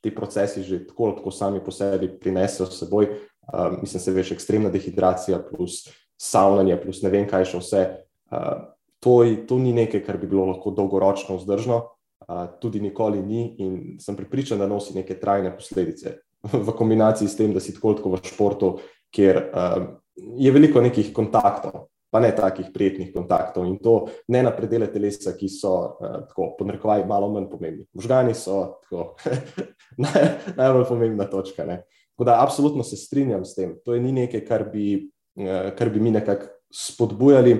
Speaker 2: ti procesi že tako ali tako sami po sebi prinesejo s seboj, uh, mislim, se veš, ekstremna dehidracija, plus savnanje, plus ne vem, kaj še vse. Uh, to, to ni nekaj, kar bi bilo lahko dolgoročno vzdržno, uh, tudi nikoli ni, in sem pripričan, da nosi neke trajne posledice v kombinaciji s tem, da si tako kot v športu, kjer uh, je veliko nekih kontaktov. Pa ne takih prijetnih kontaktov, in to ne na predele telesa, ki so, uh, tako, podrekovaj, malo manj pomembni. Možgani so tako, naj, najbolj pomembna točka. Uh, Tako da, absolutno se strinjam s tem. To je ni nekaj, kar bi, eh, kar bi mi nekako spodbujali.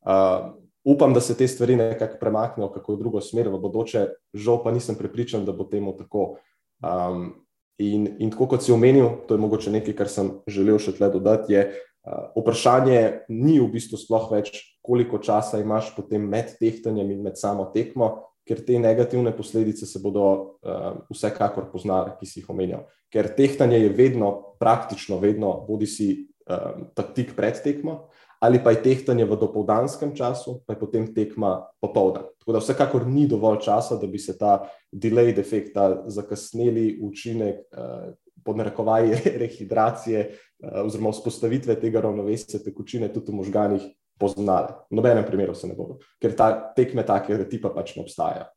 Speaker 2: Uh, upam, da se te stvari nekako premaknejo, kako v drugo smer, v bodoče, žal pa nisem prepričan, da bo temu tako. Um, in, in tako kot si omenil, to je mogoče nekaj, kar sem želel še tle dodati. Je, uh, vprašanje ni v bistvu sploh več, koliko časa imaš potem med tehtanjem in med samo tekmo, ker te negativne posledice se bodo uh, vsekakor poznale, ki si jih omenjal. Ker tehtanje je vedno, praktično vedno, bodi si uh, tik pred tekmo, ali pa je tehtanje v dopoldanskem času, pa je potem tekma popoldan. Tako da vsekakor ni dovolj časa, da bi se ta delayed efekt, ta zakasneli učinek, uh, pod narekovaji rehidracije uh, oziroma vzpostavitve tega ravnovesja tekočine tudi v možganih poznale. V nobenem primeru se ne bodo, ker ta tekme takega tipa pač ne obstaja.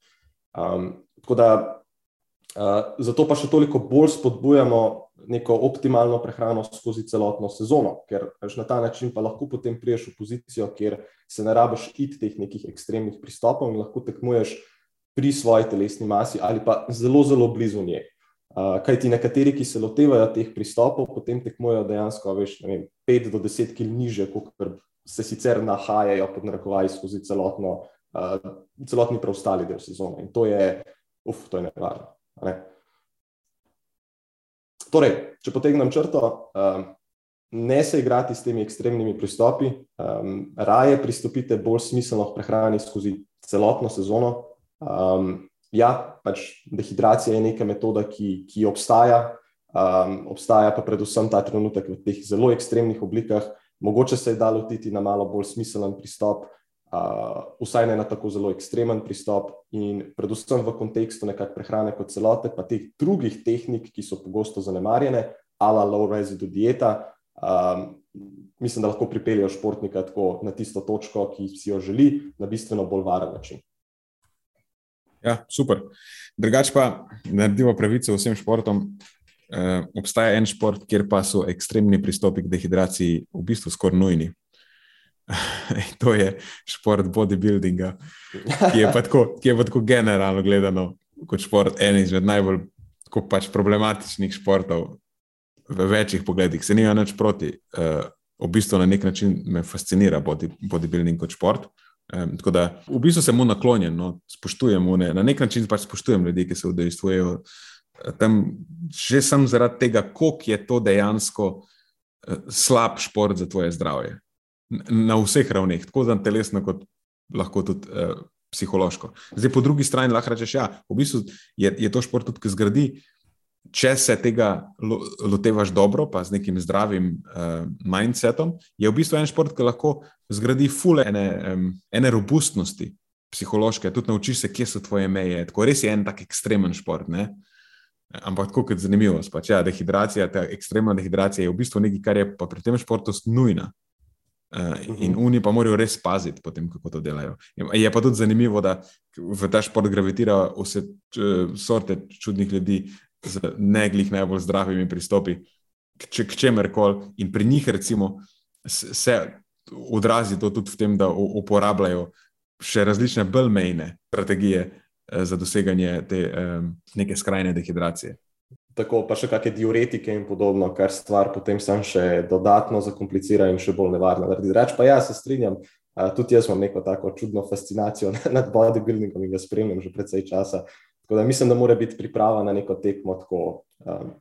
Speaker 2: Um, tako da uh, zato pa še toliko bolj spodbujamo neko optimalno prehrano skozi celotno sezono, ker na ta način pa lahko potem priješ v pozicijo, kjer se ne rabiš iti teh nekih ekstremnih pristopov in lahko tekmuješ pri svoji telesni masi ali pa zelo, zelo blizu nje. Uh, kaj ti nekateri, ki se lotevajo teh pristopov, potem tekmujejo dejansko veš, vem, 5 do 10 km niže, kot se sicer nahajajo pod narekovaji skozi celotno, uh, celotni preostali del sezone. In to je, uf, to je nevarno. Ne? Torej, če potegnem črto, um, ne se igrati s temi ekstremnimi pristopi, um, raje pristopite bolj smiselno k prehrani skozi celotno sezono. Um, ja, pač dehidracija je neka metoda, ki, ki obstaja, um, obstaja pa predvsem ta trenutek v teh zelo ekstremnih oblikah. Mogoče se je da lotiti na malo bolj smiselen pristop, uh, vsaj ne na tako zelo ekstremen pristop, in predvsem v kontekstu nekakšne prehrane kot celote, pa teh drugih tehnik, ki so pogosto zanemarjene, ala low residue dieta. Um, mislim, da lahko pripeljejo športnika tako na tisto točko, ki si jo želi, na bistveno bolj varen način.
Speaker 1: Ja, super. Drugač pa naredimo pravico vsem športom. Uh, obstaja en šport, kjer pa so ekstremni pristopi k dehidraciji v bistvu skoraj nujni. To je šport bodybuildinga, ki je pa tako, je pa tako generalno gledano kot šport, en izmed najbolj pač problematičnih športov v večjih pogledih. Se nima nič proti. Uh, v bistvu na nek način me fascinira body, bodybuilding kot šport. Um, tako da v bistvu sem mu naklonjen, no, spoštujem mu, ne. na nek način pač spoštujem ljudi, ki se udejstvujejo tam, že sem zaradi tega, koliko je to dejansko slab šport za tvoje zdravje na vseh ravneh, tako za telesno, kot lahko tudi uh, psihološko. Zdaj, po drugi strani lahko rečeš, da ja, v bistvu je, je to šport, tudi, ki zgradi. Če se tega lotevaš dobro, pa z nekim zdravim uh, mindsetom, je v bistvu en šport, ki lahko zgradi fule ene, um, ene robustnosti, psihološke, tudi naučiš se, kje so tvoje meje. Tako res je en tak ekstremen šport. Ne? Ampak tako kot zanimivo, pač, ja, dehidracija, ta ekstremna dehidracija je v bistvu nekaj, kar je pri tem športu nujna. Uh, in oni pa morajo res paziti, potem, kako to delajo. Je pa tudi zanimivo, da v ta šport gravitira vse vrste čudnih ljudi z neglih najbolj zdravimi pristopi, k, k čemer koli. In pri njih, recimo, se odrazi to tudi v tem, da uporabljajo še različne bolj mejne strategije uh, za doseganje te um, neke skrajne dehidracije
Speaker 2: tako pa še kakšne diuretike in podobno, kar stvar potem sam še dodatno zakomplicira in še bolj nevarno naredi. Reč pa ja, se strinjam, tudi jaz imam neko tako čudno fascinacijo nad bodybuildingom in ga spremljam že precej časa. Tako da mislim, da mora biti priprava na neko tekmo tako um,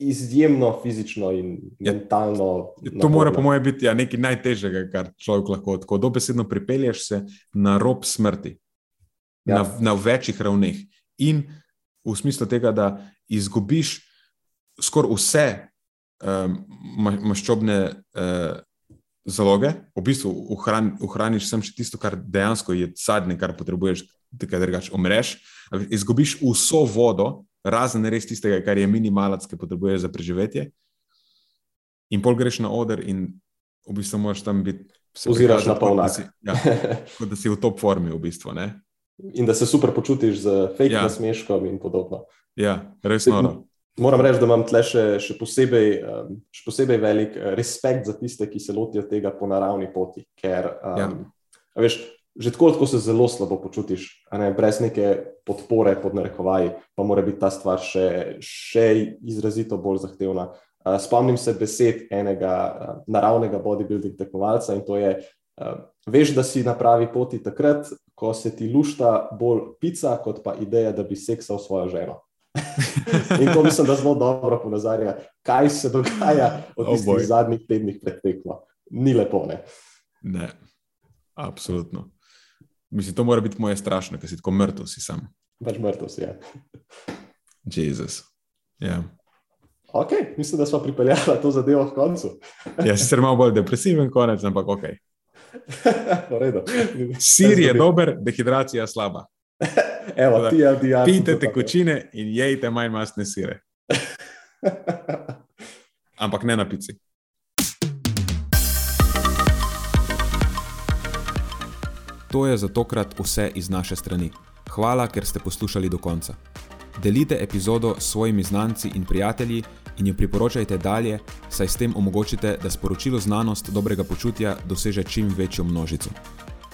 Speaker 2: izjemno fizično in ja, mentalno.
Speaker 1: To mora, po mojem, biti ja, nekaj najtežjega, kar človek lahko tako dobesedno pripelješ se na rob smrti, ja. na, na večjih ravneh. In v smislu tega, da izgubiš skoraj vse um, maščobne uh, zaloge, v bistvu uhran, uhraniš samo še tisto, kar dejansko je zadnje, kar potrebuješ, da ga drugače umreš. Izgubiš vso vodo, razen res tistega, kar je minimalac, ki potrebuješ za preživetje. In pol greš na oder, in v bistvu moraš tam biti.
Speaker 2: Oziraš na polno.
Speaker 1: Ja, kot da si v top formi, v bistvu. Ne?
Speaker 2: In da se super počutiš z fake ja. nasmeškom in podobno.
Speaker 1: Ja, res noro.
Speaker 2: Moram reči, da imam tle še, še, posebej, um, še posebej velik uh, respekt za tiste, ki se lotijo tega po naravni poti. Ker, um, ja. veš, že tako, tako se zelo slabo počutiš, ne, brez neke podpore, pod narekovaji, pa mora biti ta stvar še, še izrazito bolj zahtevna. Uh, spomnim se besed enega uh, naravnega bodybuilding tekmovalca in to je: uh, veš, da si na pravi poti takrat, ko se ti lušta bolj pica, kot pa ideja, da bi seksal svojo ženo. In to mislim, da zelo dobro ponazarja, kaj se dogaja v
Speaker 1: Oh,
Speaker 2: tistih
Speaker 1: boj.
Speaker 2: zadnjih tednih pred tekmo. Ni lepo, ne.
Speaker 1: Ne, absolutno. Mislim, to mora biti moje strašno, ker si tako mrtev, si sam.
Speaker 2: Pač mrtev si je.
Speaker 1: Jezus. Ja.
Speaker 2: Ok, mislim, da smo pripeljali to zadevo v koncu.
Speaker 1: ja, sicer malo bolj depresiven konec, ampak ok. Sir je dober, dehidracija slaba.
Speaker 2: Evo, ti je DDR.
Speaker 1: Pijte tekočine in jejte manj masne sire. Ampak ne na pici. To je za tokrat vse iz naše strani. Hvala, ker ste poslušali do konca. Delite epizodo s svojimi znanci in prijatelji in jo priporočajte dalje, saj s tem omogočite, da sporočilo znanost dobrega počutja doseže čim večjo množico.